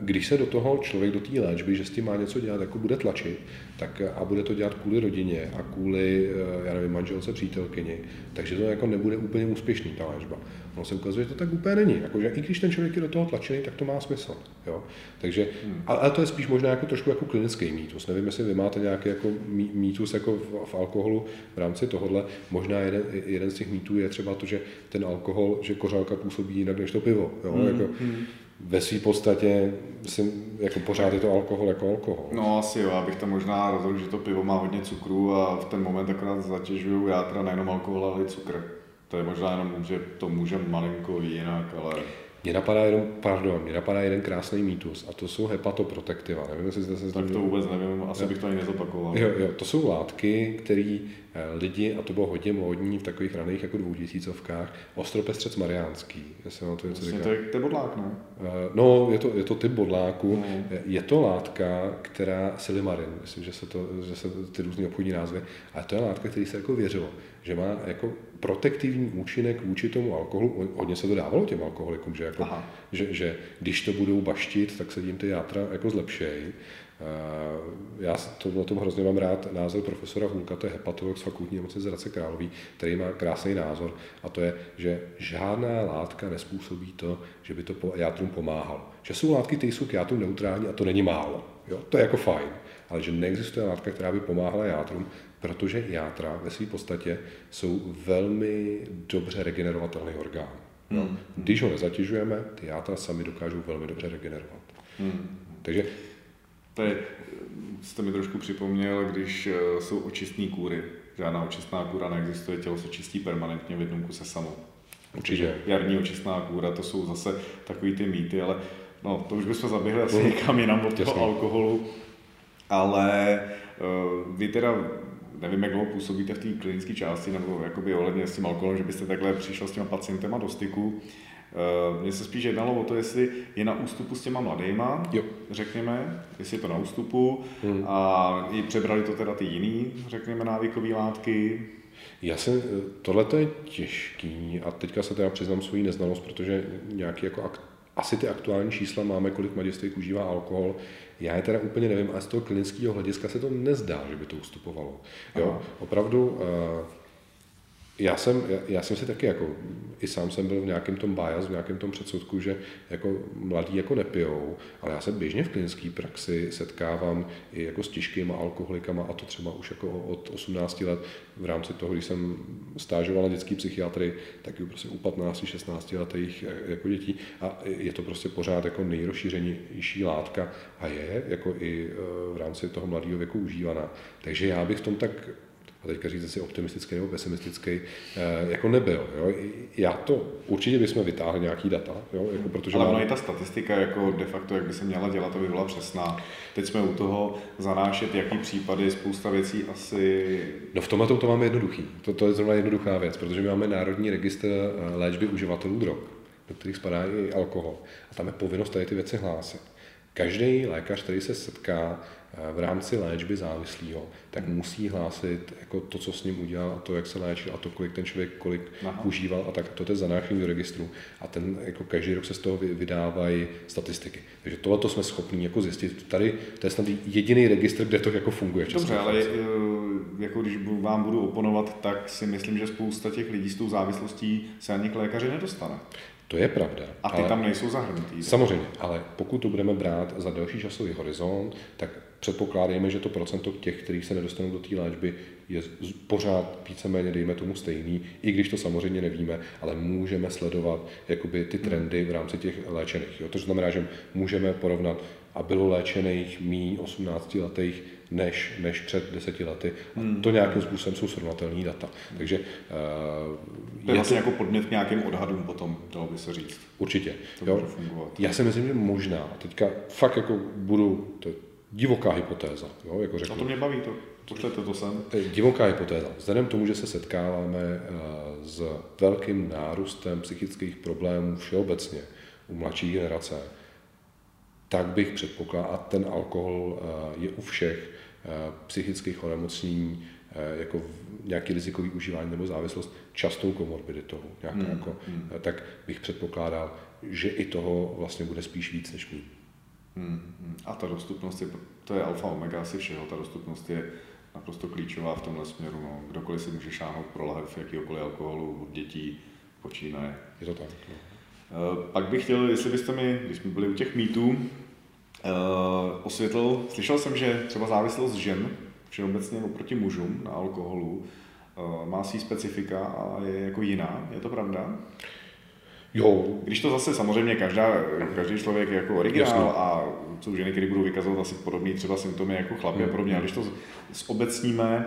když se do toho člověk, do té léčby, že s tím má něco dělat, jako bude tlačit, tak a bude to dělat kvůli rodině a kvůli, já nevím, manželce, přítelkyni, takže to jako nebude úplně úspěšný, ta léčba. Ono se ukazuje, že to tak úplně není. Jako, že I když ten člověk je do toho tlačený, tak to má smysl. Jo? Takže, hmm. ale to je spíš možná jako trošku jako klinický mýtus. Nevím, jestli vy máte nějaký jako mýtus jako v, v, alkoholu v rámci tohohle. Možná jeden, jeden z těch mýtů je třeba to, že ten alkohol, že kořálka působí jinak než to pivo. Jo? Hmm. Jako, hmm ve své podstatě si, jako pořád je to alkohol jako alkohol. No asi jo, abych tam možná rozhodl, že to pivo má hodně cukru a v ten moment akorát zatěžuju játra nejenom alkohol, ale i cukr. To je možná jenom, že to může malinko jinak, ale... Mě napadá jenom, pardon, mě napadá jeden krásný mýtus a to jsou hepatoprotektiva. Nevím, jestli jste se Tak to vůbec nevím, asi bych to ani nezopakoval. Jo, jo, to jsou látky, které eh, lidi, a to bylo hodně módní v takových raných jako dvoutisícovkách, ostropestřec mariánský, jestli vám to něco říká. To je, to je bodlák, ne? Eh, no, je to, je to typ bodláku. No. Je to látka, která, silimarin, myslím, že se, to, že se ty různé obchodní názvy, ale to je látka, který se jako věřilo, že má jako protektivní účinek vůči tomu alkoholu. Hodně se to dávalo těm alkoholikům, že, jako, že, že když to budou baštit, tak se jim ty játra jako zlepšejí. Já to, na tom hrozně mám rád názor profesora Hulka, to je hepatolog z fakultní nemocnice Hradce Králový, který má krásný názor a to je, že žádná látka nespůsobí to, že by to játrům pomáhalo. Že jsou látky, které jsou k játrům neutrální a to není málo. Jo? To je jako fajn. Ale že neexistuje látka, která by pomáhala játrům, protože játra ve své podstatě jsou velmi dobře regenerovatelný orgán. No. Hmm. Když ho nezatěžujeme, ty játra sami dokážou velmi dobře regenerovat. Hmm. Takže to je, jste mi trošku připomněl, když eh, jsou očistné kůry. Žádná očistná kůra neexistuje, tělo se čistí permanentně v jednom kuse samo. Určitě. Jarní očistná kůra, to jsou zase takový ty mýty, ale no, to už bychom zaběhli asi někam jinam od toho alkoholu. Ale uh, vy teda nevím, jak dlouho působíte v té klinické části, nebo jakoby ohledně s tím alkoholem, že byste takhle přišel s těma pacientema do styku. Eh, mně se spíš jednalo o to, jestli je na ústupu s těma mladýma, jo. řekněme, jestli je to na ústupu hmm. a i přebrali to teda ty jiný, řekněme, návykové látky. Já se, tohle je těžký a teďka se teda přiznám svoji neznalost, protože nějaký jako akt, asi ty aktuální čísla máme, kolik mladistvých užívá alkohol, já je teda úplně nevím, a z toho klinického hlediska se to nezdá, že by to ustupovalo. Jo, opravdu eh, já jsem, já, já jsem si taky jako, i sám jsem byl v nějakém tom bias, v nějakém tom předsudku, že jako mladí jako nepijou, ale já se běžně v klinické praxi setkávám i jako s těžkýma alkoholikama a to třeba už jako od 18 let v rámci toho, když jsem stážoval na dětský psychiatry, tak prostě u 15, 16 letých e, jako dětí a je to prostě pořád jako nejrozšířenější látka a je jako i e, v rámci toho mladého věku užívaná. Takže já bych v tom tak a teďka říct si optimistický nebo pesimistický, eh, jako nebyl. Jo. Já to, určitě bychom vytáhli nějaký data, jo, jako protože Ale mám... i ta statistika jako de facto, jak by se měla dělat, aby byla přesná. Teď jsme u toho zanášet, jaký případy, spousta věcí asi... No v tomhle to máme jednoduchý. To, to je zrovna jednoduchá věc, protože my máme Národní registr eh, léčby uživatelů drog, do kterých spadá i alkohol. A tam je povinnost tady ty věci hlásit. Každý lékař, který se setká Eh, v rámci léčby závislého, tak musí hlásit jako to, co s ním udělal a to, jak se léčil a to, kolik ten člověk kolik Aha. užíval a tak. To je zanášení do registru a ten jako každý rok se z toho vydávají statistiky. Takže tohle to jsme schopni jako zjistit. Tady to je snad jediný registr, kde to jako funguje. Dobře, ale eh, jako když vám budu oponovat, tak si myslím, že spousta těch lidí s tou závislostí se ani k lékaři nedostane. To je pravda. A ty ale, tam nejsou zahrnutý. Samozřejmě, ale pokud to budeme brát za další časový horizont, tak předpokládejme, že to procento těch, kteří se nedostanou do té léčby, je pořád víceméně, dejme tomu, stejný, i když to samozřejmě nevíme, ale můžeme sledovat jakoby, ty trendy v rámci těch léčených. Jo? To znamená, že můžeme porovnat, a bylo léčených mý 18 letých než, než před deseti lety. A hmm. to nějakým způsobem jsou srovnatelné data. Takže, uh, to je vlastně jako podmět k nějakým odhadům potom, dalo by se říct. Určitě. To jo. fungovat. Já si myslím, že možná. Teďka fakt jako budu, to divoká hypotéza. Jo, jako řeknu. A to mě baví, to, pošlete to sem. Divoká hypotéza. Vzhledem k tomu, že se setkáváme eh, s velkým nárůstem psychických problémů všeobecně u mladší generace, tak bych předpokládal, a ten alkohol eh, je u všech eh, psychických onemocnění jako nějaký rizikový užívání nebo závislost častou komorbiditou, nějaká hmm. jako, hmm. tak bych předpokládal, že i toho vlastně bude spíš víc než méně. Hmm, hmm. A ta dostupnost, je, to je alfa omega asi všeho, ta dostupnost je naprosto klíčová v tomhle směru. No. Kdokoliv si může šáhnout pro lahev jakýkoliv alkoholu od dětí počínaje. Je to tak. No. Uh, pak bych chtěl, jestli byste mi, když jsme byli u těch mýtů, uh, osvětlil, slyšel jsem, že třeba závislost žen všeobecně oproti mužům na alkoholu uh, má svý specifika a je jako jiná. Je to pravda? Jo. Když to zase samozřejmě každá, každý člověk je jako originál Jasně. a jsou ženy, které budou vykazovat asi podobné třeba symptomy jako chlapy hmm. a podobně, a když to zobecníme,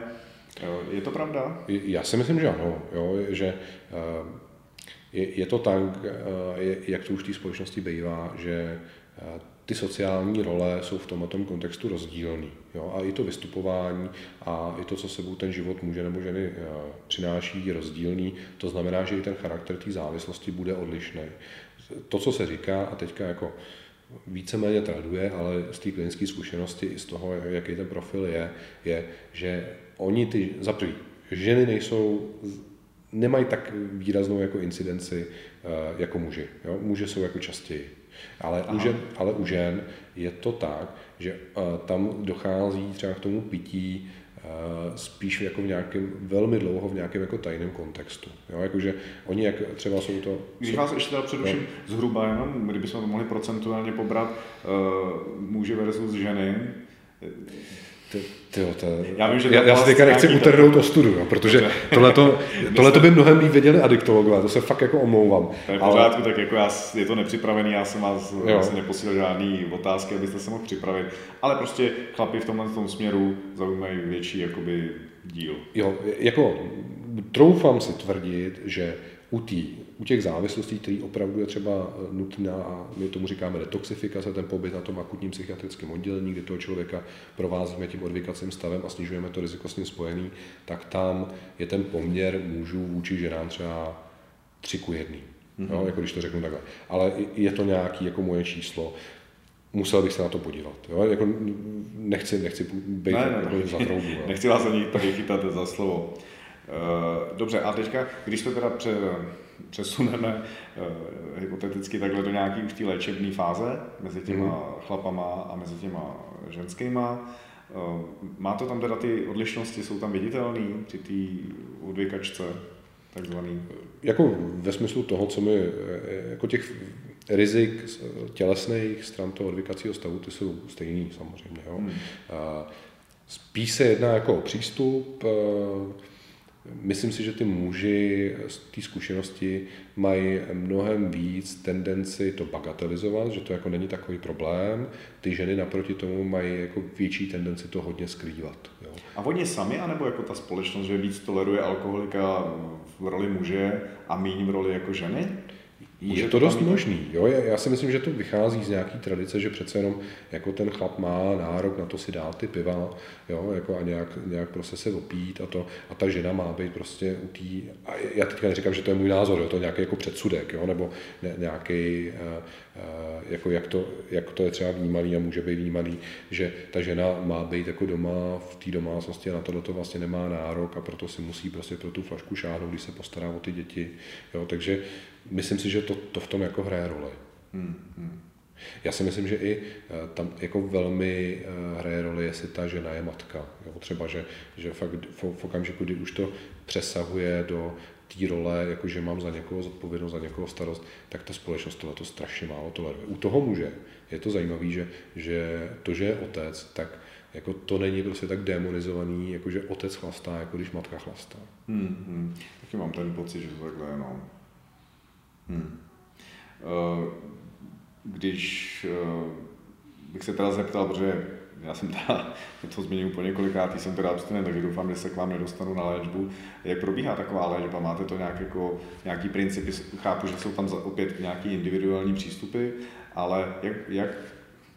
je to pravda? Já si myslím, že ano, jo, že je, je to tak, jak to už v té společnosti bývá, že ty sociální role jsou v tomto kontextu rozdílný. Jo? A i to vystupování a i to, co sebou ten život může nebo ženy eh, přináší, je rozdílný. To znamená, že i ten charakter té závislosti bude odlišný. To, co se říká, a teďka jako víceméně traduje, ale z té klinické zkušenosti i z toho, jaký ten profil je, je, že oni ty, za prvý, ženy nejsou, nemají tak výraznou jako incidenci eh, jako muži. Jo? Muži jsou jako častěji. Ale u, žen, ale u žen je to tak, že uh, tam dochází třeba k tomu pití uh, spíš jako v nějakém, velmi dlouho v nějakém jako tajném kontextu. Jo? Jakože oni jak třeba jsou to... Když vás ještě teda předuším no. zhruba jenom, kdybychom to mohli procentuálně pobrat, uh, muži versus ženy, ty, to, já, vím, že já, já si teďka nechci utrhnout o studu, no, protože tohleto, tohleto by mnohem líp věděli adiktologové, to se fakt jako omlouvám. To je v pořádku, ale... tak jako já, je to nepřipravený, já jsem vás vlastně neposílal žádný otázky, abyste se mohl připravit, ale prostě chlapi v tomhle tom směru zaujímají větší jakoby díl. Jo, jako troufám si tvrdit, že u, tý, u těch závislostí, které opravdu je třeba eh, nutná, a my tomu říkáme detoxifikace, ten pobyt na tom akutním psychiatrickém oddělení, kdy toho člověka provázíme tím odvykacím stavem a snižujeme to riziko s ním spojený, tak tam je ten poměr mužů vůči ženám třeba 3 ku 1. Mm-hmm. No, jako když to řeknu takhle. Ale je to nějaký jako moje číslo musel bych se na to podívat. Jo? Jako nechci, nechci být ne, ne, jako za troubu. Nechci vás ani tady chytat za slovo. Eh, dobře, a teďka, když to teda pře, přesuneme uh, hypoteticky takhle do nějaké už té léčebné fáze mezi těma mm. chlapama a mezi těma ženskýma, uh, má to tam teda ty odlišnosti, jsou tam viditelné při té odvykačce takzvaný? Jako ve smyslu toho, co my, jako těch rizik tělesných stran toho odvykacího stavu, ty jsou stejný samozřejmě. Jo? Hmm. Spíš se jedná jako o přístup, Myslím si, že ty muži z té zkušenosti mají mnohem víc tendenci to bagatelizovat, že to jako není takový problém. Ty ženy naproti tomu mají jako větší tendenci to hodně skrývat. Jo. A oni sami, anebo jako ta společnost, že víc toleruje alkoholika v roli muže a méně v roli jako ženy? Je to dost možný. Jo? Já si myslím, že to vychází z nějaký tradice, že přece jenom jako ten chlap má nárok na to si dát ty piva jo? Jako a nějak, nějak prostě se opít a, to, a ta žena má být prostě u tý, a já teďka neříkám, že to je můj názor, jo? to je nějaký jako předsudek, jo? nebo ne, nějaký, uh, uh, jako jak, to, jak to je třeba vnímaný a může být vnímaný, že ta žena má být jako doma v té domácnosti a na to, to vlastně nemá nárok a proto si musí prostě pro tu flašku šáhnout, když se postará o ty děti. Jo? Takže myslím si, že to, to v tom jako hraje roli. Hmm, hmm. Já si myslím, že i eh, tam jako velmi eh, hraje roli, jestli ta žena je matka. Jo? Třeba, že, že fakt v, v okamžiku, kdy už to přesahuje do té role, jako že mám za někoho zodpovědnost, za někoho starost, tak ta společnost tohle to strašně málo toleruje. U toho muže je to zajímavé, že, že to, že je otec, tak jako to není prostě tak demonizovaný, jako že otec chlastá, jako když matka chlastá. Hmm, hmm. Taky mám ten pocit, že to takhle je, no. Hmm. Uh, když uh, bych se teda zeptal, protože já jsem teda, to zmínil po několikrát, jsem teda abstinent, takže doufám, že se k vám nedostanu na léčbu. Jak probíhá taková léčba? Máte to nějak jako, nějaký principy? Chápu, že jsou tam opět nějaký individuální přístupy, ale jak, jak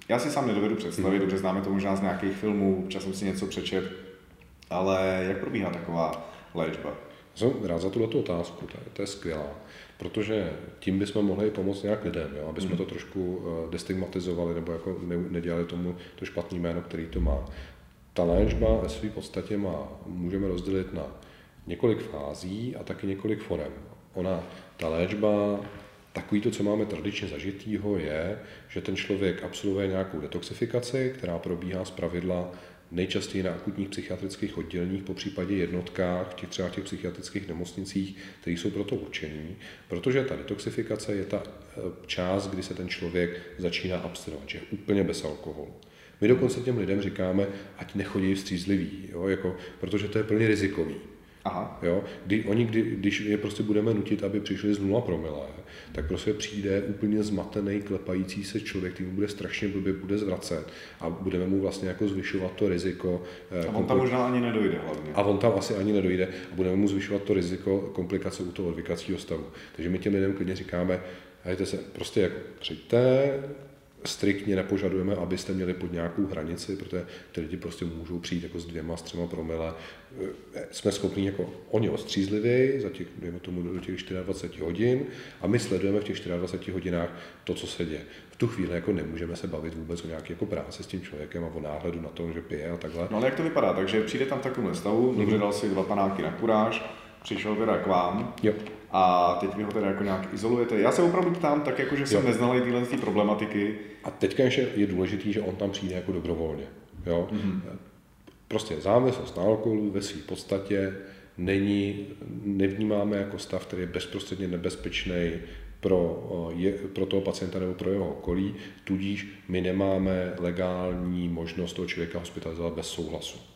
já si sám nedovedu představit, dobře známe to možná z nějakých filmů, občas jsem si něco přečet, ale jak probíhá taková léčba? Jsem rád za tuto otázku, to je, to je skvělá protože tím bychom mohli pomoct nějak lidem, jo? aby jsme hmm. to trošku eh, destigmatizovali nebo jako ne, nedělali tomu to špatný jméno, který to má. Ta léčba ve své podstatě má, můžeme rozdělit na několik fází a taky několik forem. Ona, ta léčba Takový to, co máme tradičně zažitýho, je, že ten člověk absolvuje nějakou detoxifikaci, která probíhá z pravidla nejčastěji na akutních psychiatrických odděleních, po případě jednotkách, těch třeba těch psychiatrických nemocnicích, které jsou proto určený, protože ta detoxifikace je ta eh, část, kdy se ten člověk začíná abstinovat, že je úplně bez alkoholu. My dokonce těm lidem říkáme, ať nechodí vstřízliví, jo, jako, protože to je plně rizikový. Aha. Jo? Kdy, oni, kdy, když je prostě budeme nutit, aby přišli z 0 promile, tak prostě přijde úplně zmatený, klepající se člověk, který bude strašně blbě bude zvracet a budeme mu vlastně jako zvyšovat to riziko. Eh, a on tam možná ani nedojde hlavně. A on tam asi ani nedojde a budeme mu zvyšovat to riziko komplikace u toho odvykacího stavu. Takže my těm lidem klidně říkáme, hejte se, prostě jako přijďte, striktně nepožadujeme, abyste měli pod nějakou hranici, protože ty lidi prostě můžou přijít jako s dvěma, s třema promile. Eh, jsme schopni jako oni ostřízliví za těch, dejme tomu, do těch 24 hodin a my sledujeme v těch 24 hodinách to, co se děje. V tu chvíli jako nemůžeme se bavit vůbec o nějaké jako práci s tím člověkem a o náhledu na tom, že pije a takhle. No ale jak to vypadá? Takže přijde tam v takovém stavu, mm-hmm. dobře dal si dva panáky na kuráž, přišel teda k vám. Jo a teď vy ho teda jako nějak izolujete. Já se opravdu ptám, tak jako, že jsem jo. neznal tyhle ty problematiky. A teďka ještě je důležité, že on tam přijde jako dobrovolně. Jo? Mm-hmm. Prostě závislost na alkoholu ve své podstatě není, nevnímáme jako stav, který je bezprostředně nebezpečný pro, je, pro toho pacienta nebo pro jeho okolí, tudíž my nemáme legální možnost toho člověka hospitalizovat bez souhlasu.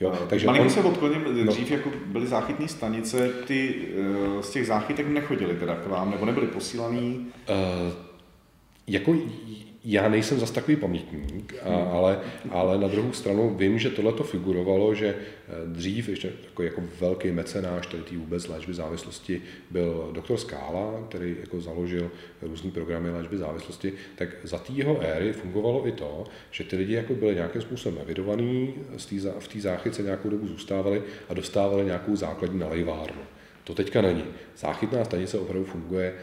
Jo, takže Malinko on... se odkloním, no. dřív jako byly záchytní stanice, ty uh, z těch záchytek nechodili teda k vám, nebo nebyly posílaný? Uh, jako já nejsem zas takový pamětník, a, hmm. ale, ale na druhou stranu vím, že tohle to figurovalo, že eh, dřív ještě jako, jako velký mecenáš tady tý vůbec léčby závislosti byl doktor Skála, který jako založil různý programy léčby závislosti, tak za té jeho éry fungovalo i to, že ty lidi jako byli nějakým způsobem evidovaný, v té záchytce nějakou dobu zůstávali a dostávali nějakou základní nalejvárnu. To teďka není. Záchytná stanice opravdu funguje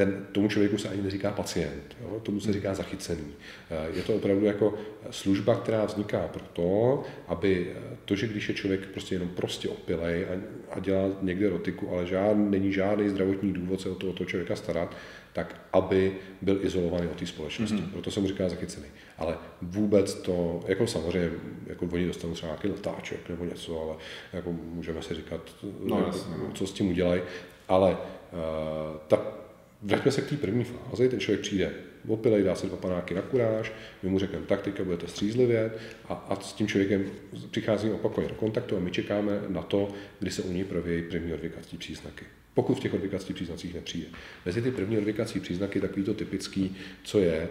ten, tomu člověku se ani neříká pacient, jo? tomu se říká zachycený. Eh, je to opravdu jako služba, která vzniká proto, aby to, že když je člověk prostě jenom prostě opilej a, a dělá někde rotiku, ale žád, není žádný zdravotní důvod se o to, o to člověka starat, tak aby byl izolovaný od té společnosti. Mm-hmm. Proto se mu říká zachycený. Ale vůbec to, jako samozřejmě, jako oni dostanou třeba nějaký letáček nebo něco, ale jako můžeme si říkat, no, jako, co s tím udělají. Ale uh, ta Vraťme se k té první fázi, ten člověk přijde opilej, dá si dva panáky na kuráž, my mu řekneme taktika, budete střízlivět a, a s tím člověkem přicházíme opakovaně do kontaktu a my čekáme na to, kdy se u něj provějí první odvykací příznaky. Pokud v těch odvykacích příznacích nepřijde. Mezi ty první odvykací příznaky takový to typický, co je, eh,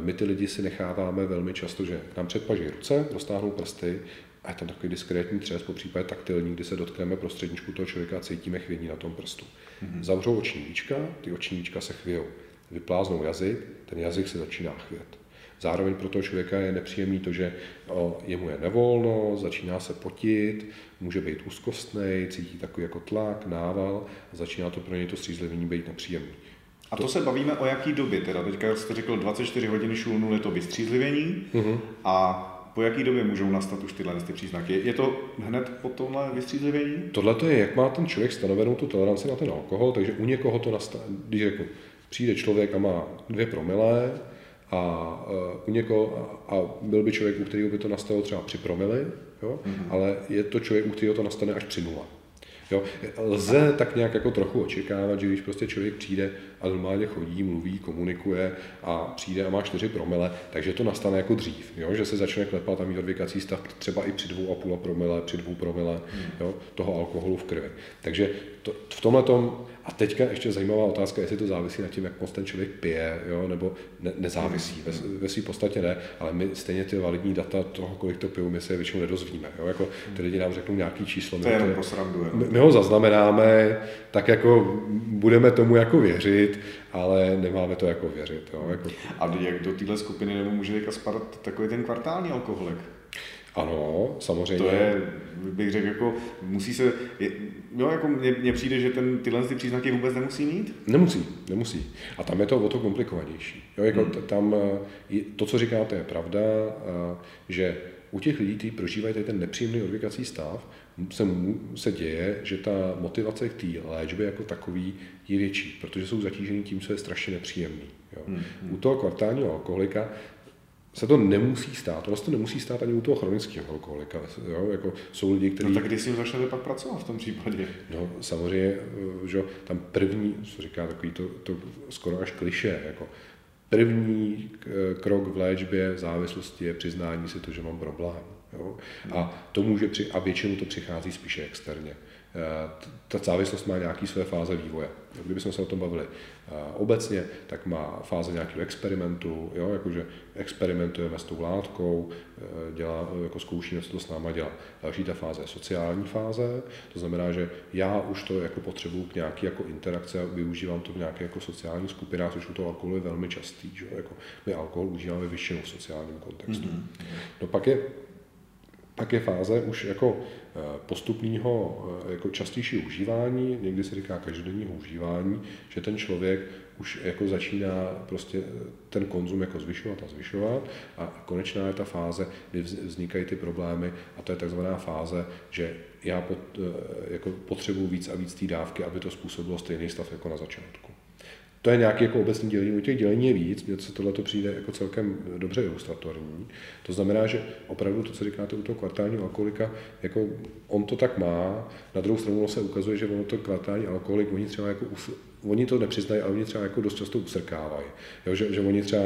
my ty lidi si necháváme velmi často, že nám předpaží ruce, dostáhnou prsty a je tam takový diskrétní třes, po případě taktilní, kdy se dotkneme prostředničku toho člověka a cítíme chvění na tom prstu. Mm-hmm. Zavřou oční víčka, ty oční víčka se chvějou. Vypláznou jazyk, ten jazyk se začíná chvět. Zároveň pro toho člověka je nepříjemný to, že o, jemu je nevolno, začíná se potit, může být úzkostný, cítí takový jako tlak, nával a začíná to pro něj to střízlivění být nepříjemný. A to se bavíme o jaký době teda? Teďka jste řekl 24 hodin šulnu je to vystřízlivění mm-hmm. a po jaký době můžou nastat už tyhle ty příznaky? Je to hned po tomhle vystřízlivění? Tohle to je, jak má ten člověk stanovenou tu toleranci na ten alkohol, takže u někoho to nastane, když jako přijde člověk a má dvě promile, a uh, u někoho, a, a byl by člověk, u kterého by to nastalo třeba při promily, jo? Mm-hmm. ale je to člověk, u kterého to nastane až při nula. Jo? Lze tak nějak jako trochu očekávat, že když prostě člověk přijde a normálně chodí, mluví, komunikuje a přijde a má 4 promile, takže to nastane jako dřív, jo? že se začne klepat a mít odvykací stav třeba i při dvou a půl promile, při dvou promile hmm. jo? toho alkoholu v krvi. Takže to, v tomhle tom, a teďka ještě zajímavá otázka, jestli to závisí na tím, jak moc ten člověk pije, jo? nebo ne, nezávisí. Ve, ve své podstatě ne, ale my stejně ty validní data toho, kolik to piju, my se většinou nedozvíme. Jo? Jako, ty lidi nám řeknou nějaký číslo. To je jenom my, my ho zaznamenáme, tak jako budeme tomu jako věřit, ale nemáme to jako věřit. Jo? Jako... A jak do téhle skupiny nebo může spadat takový ten kvartální alkoholik? Ano, samozřejmě. To je, bych řekl, jako musí se, je, jo, jako mně, přijde, že ten, tyhle ty příznaky vůbec nemusí mít? Nemusí, nemusí. A tam je to o to komplikovanější. Jo, jako hmm. tam, to, co říkáte, je pravda, že u těch lidí, kteří prožívají tady ten nepříjemný odvykací stav, se, se děje, že ta motivace k té léčbě jako takový je větší, protože jsou zatížený tím, co je strašně nepříjemný. Jo. Hmm, hmm. U toho kvartálního alkoholika se to nemusí stát. Ono se to nemusí stát ani u toho chronického alkoholika. Jo? Jako jsou lidi, kteří... No tak kdy si začali pak pracovat v tom případě? No samozřejmě, že tam první, co říká takový to, to skoro až kliše, jako první krok v léčbě závislosti je přiznání si to, že mám problém. Jo? A, to může při, a většinou to přichází spíše externě. Eh, ta závislost má nějaký své fáze vývoje. Kdybychom se o tom bavili eh, obecně, tak má fáze nějakého experimentu, jo, jakože experimentujeme s tou látkou, eh, dělá, jako zkoušíme, co to s náma dělá. Další ta fáze je sociální fáze, to znamená, že já už to jako potřebuju k nějaký jako interakce a využívám to v nějaké jako sociální skupinách, což u toho alkoholu je velmi častý. Že? Jako my alkohol užíváme většinou v sociálním kontextu. Mm-hmm. No pak je pak je fáze už jako eh, postupného, eh, jako častější užívání, někdy se říká každodenního užívání, že ten člověk už jako začíná prostě eh, ten konzum jako zvyšovat a zvyšovat. A konečná je ta fáze, kdy vznikají ty problémy. A to je takzvaná fáze, že já pot, jako potřebuji víc a víc té dávky, aby to způsobilo stejný stav jako na začátku. To je nějaké jako obecní dělení. U těch dělení je víc, mně se tohle přijde jako celkem dobře ilustratorní. To znamená, že opravdu to, co říkáte u toho kvartálního alkoholika, jako on to tak má, na druhou stranu se ukazuje, že ono to kvartální alkoholik, oni třeba jako oni to nepřiznají, ale oni třeba jako dost často usrkávají. Jo, že, že, oni třeba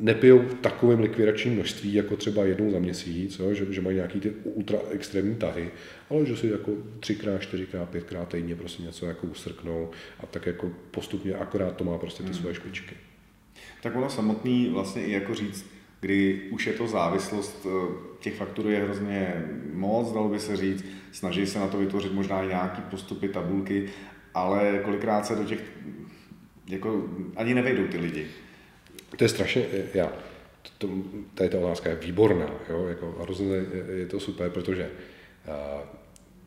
nepijou takovým likvidačním množství, jako třeba jednou za měsíc, jo, že, že mají nějaký ty ultra extrémní tahy, ale že si jako třikrát, čtyřikrát, pětkrát týdně prostě něco jako usrknou a tak jako postupně akorát to má prostě ty hmm. svoje špičky. Tak ono samotný vlastně i jako říct, kdy už je to závislost, eh, těch fakturů je hrozně moc, dalo by se říct, snaží se na to vytvořit možná nějaký postupy, tabulky, ale kolikrát se do těch, jako ani nevejdou ty lidi. To je strašně, já, to, tady ta otázka je výborná, jo, jako hrozně je to super, protože uh,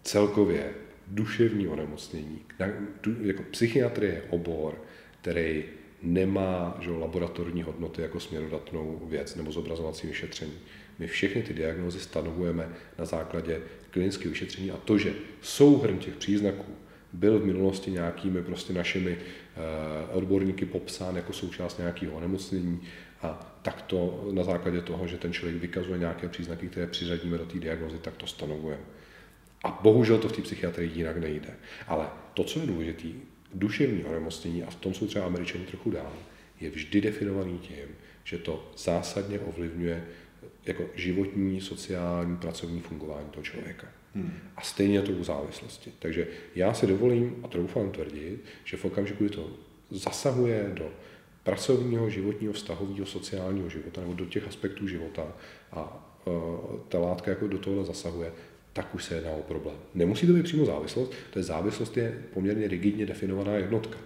celkově duševní onemocnění, jako psychiatrie je obor, který nemá že, laboratorní hodnoty jako směrodatnou věc nebo zobrazovací vyšetření. My všechny ty diagnózy stanovujeme na základě klinického vyšetření a to, že souhrn těch příznaků byl v minulosti nějakými prostě našimi eh, odborníky popsán jako součást nějakého onemocnění a tak to na základě toho, že ten člověk vykazuje nějaké příznaky, které přiřadíme do té diagnozy, tak to stanovujeme. A bohužel to v té psychiatrii jinak nejde. Ale to, co je důležité, duševní onemocnění, a v tom jsou třeba američani trochu dál, je vždy definovaný tím, že to zásadně ovlivňuje jako životní, sociální, pracovní fungování toho člověka. Hmm. A stejně to u závislosti. Takže já si dovolím a troufám tvrdit, že v okamžiku, kdy to zasahuje do pracovního, životního, vztahového, sociálního života nebo do těch aspektů života a uh, ta látka jako do tohohle zasahuje, tak už se jedná o problém. Nemusí to být přímo závislost, to je závislost je poměrně rigidně definovaná jednotka.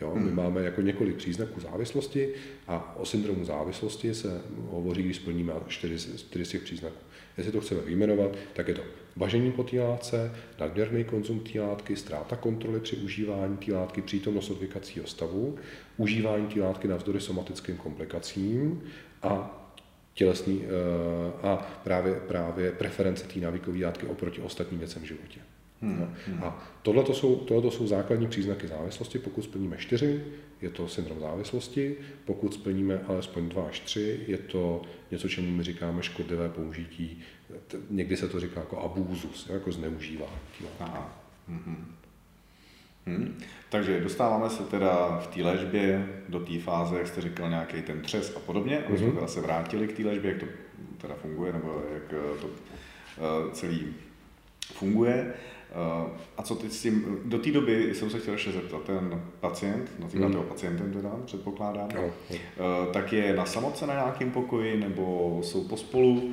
Jo, my hmm. máme jako několik příznaků závislosti a o syndromu závislosti se hovoří, když splníme čtyři, čtyři z těch příznaků. Jestli to chceme vyjmenovat, tak je to bažení po té látce, nadměrný konzum té látky, ztráta kontroly při užívání té látky, přítomnost odvykacího stavu, užívání té látky navzdory somatickým komplikacím a tělesný eh, a právě, právě preference té návykové látky oproti ostatním věcem v životě. Hmm, hmm. A tohle jsou, tohleto jsou základní příznaky závislosti. Pokud splníme čtyři, je to syndrom závislosti. Pokud splníme alespoň dva až tři, je to něco, čemu my říkáme škodlivé použití. Někdy se to říká jako abúzus, jako zneužívání. Aha. Hmm. Hmm. Takže dostáváme se teda v té léčbě do té fáze, jak jste říkal, nějaký ten třes a podobně, aby jsme mhm. teda se vrátili k té léčbě, jak to teda funguje, nebo jak to uh, celý funguje. Uh, a co teď s tím, do té doby jsem se chtěl ještě zeptat, ten pacient, nazýváte hmm. ho pacientem teda, předpokládám, no, no. Uh, tak je na samotce na nějakém pokoji, nebo jsou pospolu,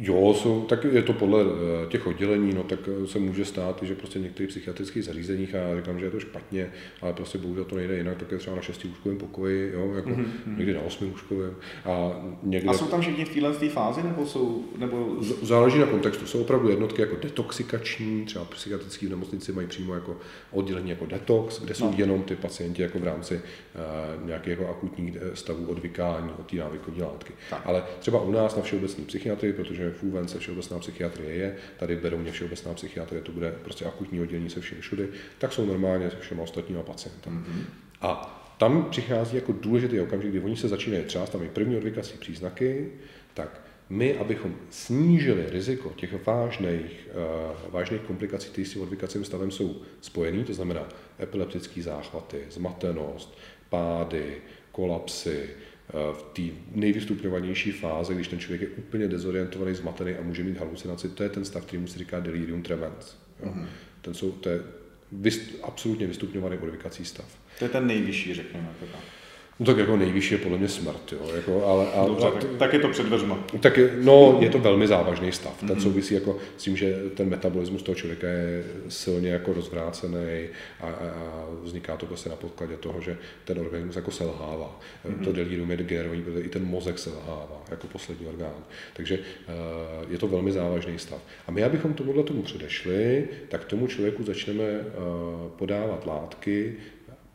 Jo, jsou, tak je to podle eh, těch oddělení, no tak eh, se může stát, že prostě v některých psychiatrických zařízeních, a já říkám, že je to špatně, ale prostě bohužel to nejde jinak, tak je třeba na šesti úzkovém pokoji, jo, jako mm-hmm. někdy na osmi úzkovém. A, někde... a jsou tam všichni v téhle fázi, nebo jsou, nebo... Záleží na kontextu, jsou opravdu jednotky jako detoxikační, třeba psychiatrické v nemocnici mají přímo jako oddělení jako detox, kde jsou no. jenom ty pacienti jako v rámci uh, nějakých jako akutních stavů odvykání od té návykové látky. Tak. Ale třeba u nás na všeobecní psychiatrii, protože že v úvence všeobecná psychiatrie je, tady v Berouně všeobecná psychiatrie, to bude prostě akutní oddělení se všemi všudy, tak jsou normálně se všemi ostatními pacienty. Mm-hmm. A tam přichází jako důležitý okamžik, kdy oni se začínají třást, tam je první odvykací příznaky, tak my, abychom snížili riziko těch vážných, uh, vážných komplikací, které s tím odvykacím stavem jsou spojený, to znamená epileptické záchvaty, zmatenost, pády, kolapsy, v té nejvystupňovanější fáze, když ten člověk je úplně dezorientovaný, zmatený a může mít halucinaci, to je ten stav, který mu se říká delirium tremens. Jo. Mm-hmm. Ten jsou, to je vyst, absolutně vystupňovaný odvykací stav. To je ten nejvyšší, řekněme. Teda. No tak jako nejvyšší je podle mě smrt, jo. Jako, ale, ale, Dobře, tak, tak, je to před dveřma. Tak je, no, je to velmi závažný stav. Ten mm-hmm. souvisí jako s tím, že ten metabolismus toho člověka je silně jako rozvrácený a, a, a vzniká to prostě na podkladě toho, že ten organismus jako selhává. Mm-hmm. To delirium je protože i ten mozek selhává jako poslední orgán. Takže uh, je to velmi závažný stav. A my, abychom tomuhle tomu předešli, tak tomu člověku začneme uh, podávat látky,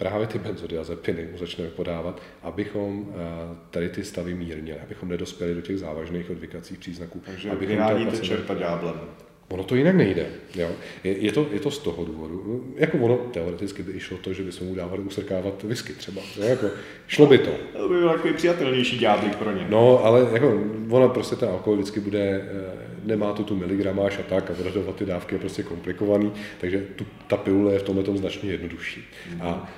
právě ty benzodiazepiny mu začneme podávat, abychom eh, tady ty stavy mírnili, abychom nedospěli do těch závažných odvykacích příznaků. Takže abychom vyháníte čerta ďáblem. Ono to jinak nejde. Jo. Je, je, to, je to z toho důvodu. Jako ono teoreticky by išlo to, že bychom mu dávali usrkávat whisky třeba. Jo. Jako, šlo by to. To by byl takový přijatelnější ďáblik pro ně. No, ale jako, ono prostě ten alkohol vždycky bude, eh, nemá to tu miligramáž a tak a odhadovat ty dávky je prostě komplikovaný, takže tu, ta pilule je v tomhle tom značně jednodušší. Mm. A, a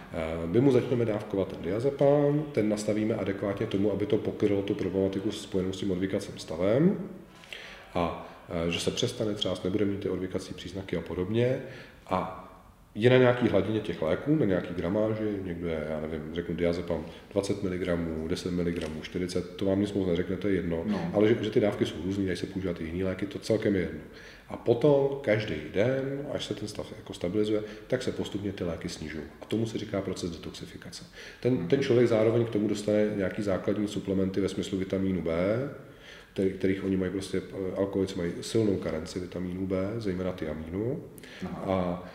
my mu začneme dávkovat ten diazepam, ten nastavíme adekvátně tomu, aby to pokrylo tu problematiku spojenou s tím odvykacím stavem. A Eh, že se přestane třást, nebude mít ty odvykací příznaky a podobně. A je na nějaký hladině těch léků, na nějaký gramáži, někdo je, já nevím, řeknu diazepam 20 mg, 10 mg, 40, to vám nic moc neřekne, to je jedno, no. ale že, že, ty dávky jsou různé, dají se používat i jiné léky, to celkem je jedno. A potom každý den, až se ten stav jako stabilizuje, tak se postupně ty léky snižují. A tomu se říká proces detoxifikace. Ten, ten člověk zároveň k tomu dostane nějaký základní suplementy ve smyslu vitamínu B, který, kterých oni mají prostě, eh, alkoholici mají silnou karenci vitamínu B, zejména tiamínu. A eh,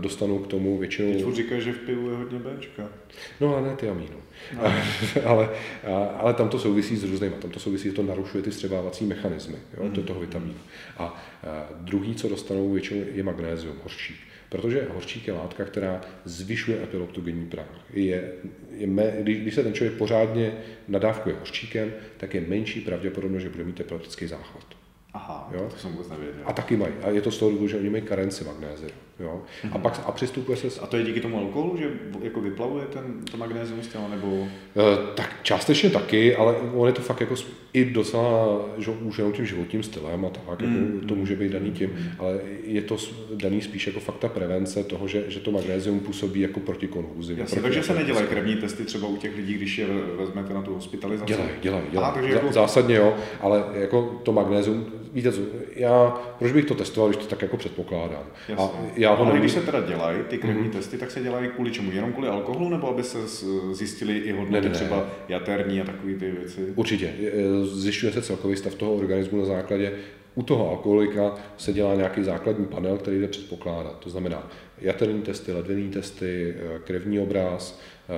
dostanou k tomu většinou... Teď říkáš, že v pivu je hodně Bčka. No ale ne tiamínu. No. ale, ale tam to souvisí s různými. Tam to souvisí, že to narušuje ty střebávací mechanismy jo, mm. toho vitamínu. A, druhý, co dostanou většinou, je magnézium, horší. Protože hořčík je látka, která zvyšuje epileptogenní prach. Je, je me, když, když se ten člověk pořádně nadávkuje hořčíkem, tak je menší pravděpodobnost, že bude mít epileptický záchvat. Aha, jo? to jsem vůbec nevěděl. A taky mají. A je to z toho důvodu, že oni mají karenci magnézia. Jo? Mm-hmm. A pak a přistupuje se... A to je díky tomu alkoholu, že jako vyplavuje ten, to magnézium z těla, nebo... E, tak částečně taky, ale on je to fakt jako i docela, že už jenom tím životním stylem a tak, mm. jako mhm. to může být daný tím, mm. ale je to daný spíš jako fakt ta prevence toho, že, že to magnézium působí jako proti konvulzím. Jasně, proti takže se nedělají krevní testy třeba u těch lidí, když je vezmete na tu hospitalizaci? Dělají, dělají, dělají. Aha, jako... Zásadně jo, ale jako to magnézium, víte já, proč bych to testoval, když to tak jako předpokládám. Jasně. A já ho ale když se teda dělají ty krevní mm. testy, tak se dělají kvůli čemu? Jenom kvůli alkoholu, nebo aby se zjistili i hodnoty ne, ne, třeba jaterní a takové ty věci? Určitě. Zjišťuje se celkový stav toho organismu na základě u toho alkoholika se dělá nějaký základní panel, který jde předpokládat. To znamená jaterní testy, ledvinní testy, krevní obraz, eh,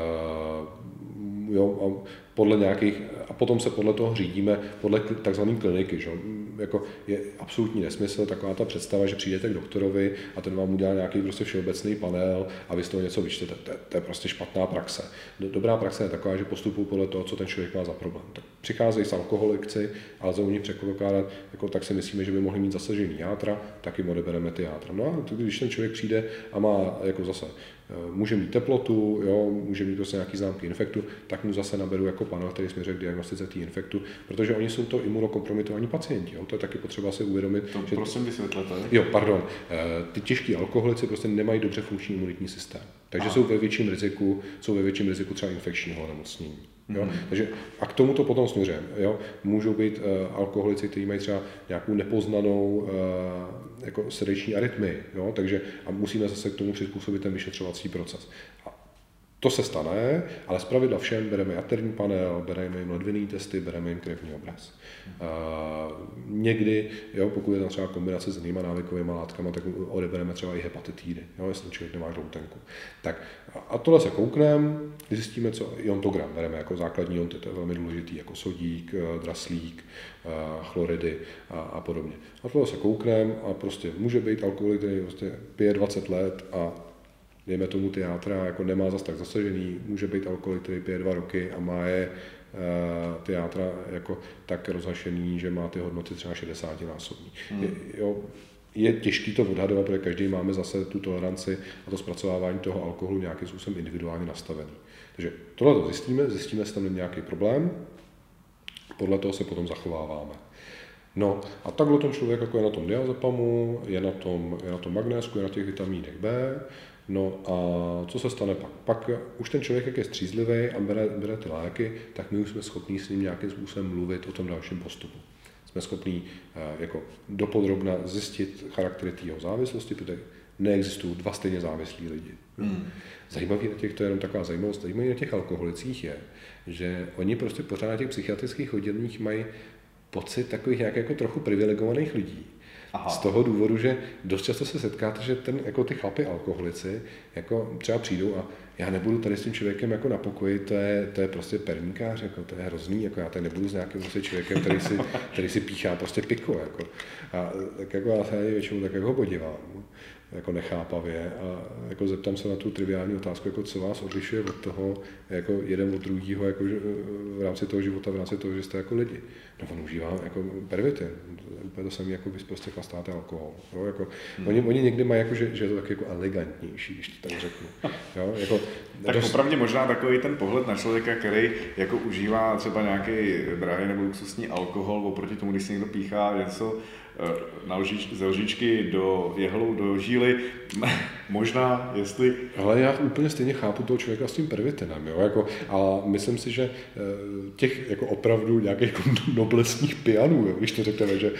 jo, a podle nějakých, a potom se podle toho řídíme, podle takzvané kliniky. Že? Jako je absolutní nesmysl taková ta představa, že přijdete k doktorovi a ten vám udělá nějaký prostě všeobecný panel a vy z toho něco vyčtete. To, to je prostě špatná praxe. Dobrá praxe je taková, že postupují podle toho, co ten člověk má za problém. Tak přicházejí s alkoholikci, ale za u nich předpokládat, jako tak si myslíme, že by mohli mít zasažený játra, tak jim odebereme ty játra. No a když ten člověk přijde a má jako zase může mít teplotu, jo, může mít prostě nějaký známky infektu, tak mu zase naberu jako panel, který směřuje k diagnostice té infektu, protože oni jsou to imunokompromitovaní pacienti. Jo. To je taky potřeba si uvědomit. To že prosím vysvětlete. Jo, pardon. Eh, ty těžký alkoholici prostě nemají dobře funkční imunitní systém. Takže a. jsou ve větším riziku, jsou ve větším riziku třeba infekčního onemocnění. Jo? Mm. Takže a k tomu to potom směřujeme. Jo? Můžou být uh, alkoholici, kteří mají třeba nějakou nepoznanou uh, jako srdeční arytmii, jo? takže a musíme zase k tomu přizpůsobit ten vyšetřovací proces. A To se stane, ale zpravidla všem bereme jaterní panel, bereme jim ledvinný testy, bereme jim krevní obraz. Uh, někdy, jo, pokud je tam třeba kombinace s jinýma návykovými látkami, tak odebereme třeba i hepatitidy, jo, jestli člověk nemá žloutenku. Tak a tohle se koukneme, zjistíme, co iontogram bereme jako základní ionty, to je velmi důležitý, jako sodík, eh, draslík, eh, chloridy a, a podobně. A tohle se koukneme a prostě může být alkoholik, který prostě pije 20 let a dejme tomu ty játra jako nemá zas tak zasažený, může být alkoholik, který pije dva roky a má je eh, ty játra jako tak rozhašený, že má ty hodnoty třeba 60 násobní. Hmm. Je, jo, je těžký to odhadovat, protože každý máme zase tu toleranci a to zpracovávání toho alkoholu nějakým způsobem individuálně nastavený. Takže tohle to zjistíme, zjistíme, jestli tam je nějaký problém, podle toho se potom zachováváme. No a takhle ten člověk jako je na tom diazepamu, je na tom, je na tom magnésku, je na těch vitamínech B, No a co se stane pak? Pak už ten člověk, jak je střízlivý a bere, bere ty léky, tak my už jsme schopni s ním nějakým způsobem mluvit o tom dalším postupu. Jsme schopni eh, jako dopodrobna zjistit charaktery jeho závislosti, protože neexistují dva stejně závislí lidi. Hmm. Zajímavý na těch, to je jenom taková zajímavost, zajímavý na těch alkoholicích je, že oni prostě pořád na těch psychiatrických odděleních mají pocit takových nějak jako trochu privilegovaných lidí. Aha. Z toho důvodu, že dost často se setkáte, že ten, jako ty chlapy alkoholici jako třeba přijdou a já nebudu tady s tím člověkem jako na pokoji, to je, to je prostě perníkář, jako, to je hrozný, jako já tady nebudu s nějakým prostě člověkem, který si, který si píchá prostě piko. Jako. A tak jako já se většinou tak jako podívám jako nechápavě a jako zeptám se na tu triviální otázku, jako co vás odlišuje od toho, jako jeden od druhého jako v rámci toho života, v rámci toho, že jste jako lidi. No on užívá jako pervitin, úplně to samé, jako vy prostě chlastáte alkohol. Jo? Jako, hmm. oni, oni, někdy mají, jako, že, že je to tak jako elegantnější, když to tak řeknu. Jo? Jako, tak dost... opravdu možná takový ten pohled na člověka, který jako užívá třeba nějaký drahý nebo luxusní alkohol, oproti tomu, když si někdo píchá něco na lžič, ze lžičky do jehlu, do žíly, možná, jestli... Ale já úplně stejně chápu toho člověka s tím pervitinem, jo, jako, a myslím si, že eh, těch jako opravdu nějakých noblesních pianů, jo, když to řekneme, že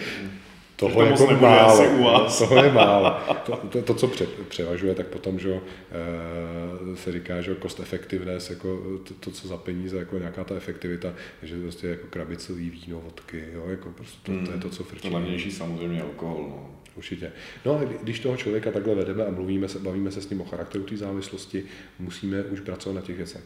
toho to jako málo, asi u vás. toho je málo. To, to, to co pře, převažuje, tak potom, že e, se říká, že cost effectiveness, jako to, to, co za peníze, jako nějaká ta efektivita, že prostě jako krabicový víno, vodky, jo, jako prostě to, hmm. to je to, co frčí. To levnější samozřejmě alkohol, no. Určitě. No a když toho člověka takhle vedeme a mluvíme se, bavíme se s ním o charakteru té závislosti, musíme už pracovat na těch věcech.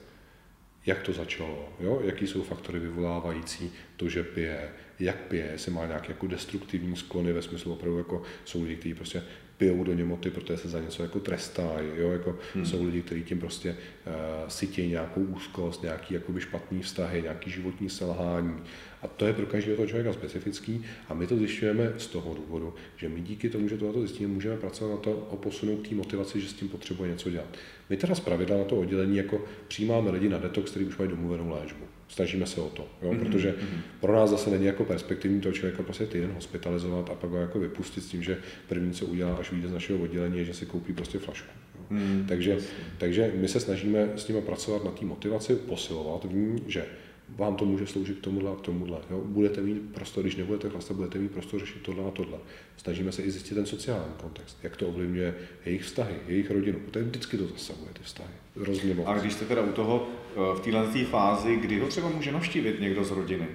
Jak to začalo, jo? jaký jsou faktory vyvolávající to, že pije, jak pije, jestli má nějaké jako destruktivní sklony ve smyslu opravdu jako jsou lidi, kteří prostě pijou do němoty, protože se za něco jako trestají, jo, jako hmm. jsou lidi, kteří tím prostě uh, sytějí nějakou úzkost, nějaký jakoby špatný vztahy, nějaký životní selhání. A to je pro každého toho člověka specifický a my to zjišťujeme z toho důvodu, že my díky tomu, že tohle zjistíme, můžeme pracovat na to o posunout té motivaci, že s tím potřebuje něco dělat. My teda zpravidla na to oddělení jako přijímáme lidi na detox, kteří už mají domluvenou léčbu snažíme se o to, jo? Mm-hmm. protože mhm. pro nás zase není jako perspektivní toho člověka prostě týden hospitalizovat a pak ho jako vypustit s tím, že první, co udělá, až vyjde z našeho oddělení, je, že si koupí prostě flašku. Mm, takže, takže my se snažíme s nimi pracovat na té motivaci, posilovat v ní, že vám to může sloužit k tomuhle a k tomuhle. Jo? Budete mít prostor, když nebudete chlastat, budete mít prostor řešit tohle a tohle. Snažíme se i zjistit ten sociální kontext, jak to ovlivňuje jejich vztahy, jejich rodinu, protože vždycky to zasahuje ty vztahy. Hrozně moc. A když jste teda u toho eh, v této fázi, kdy ho třeba může navštívit někdo z rodiny?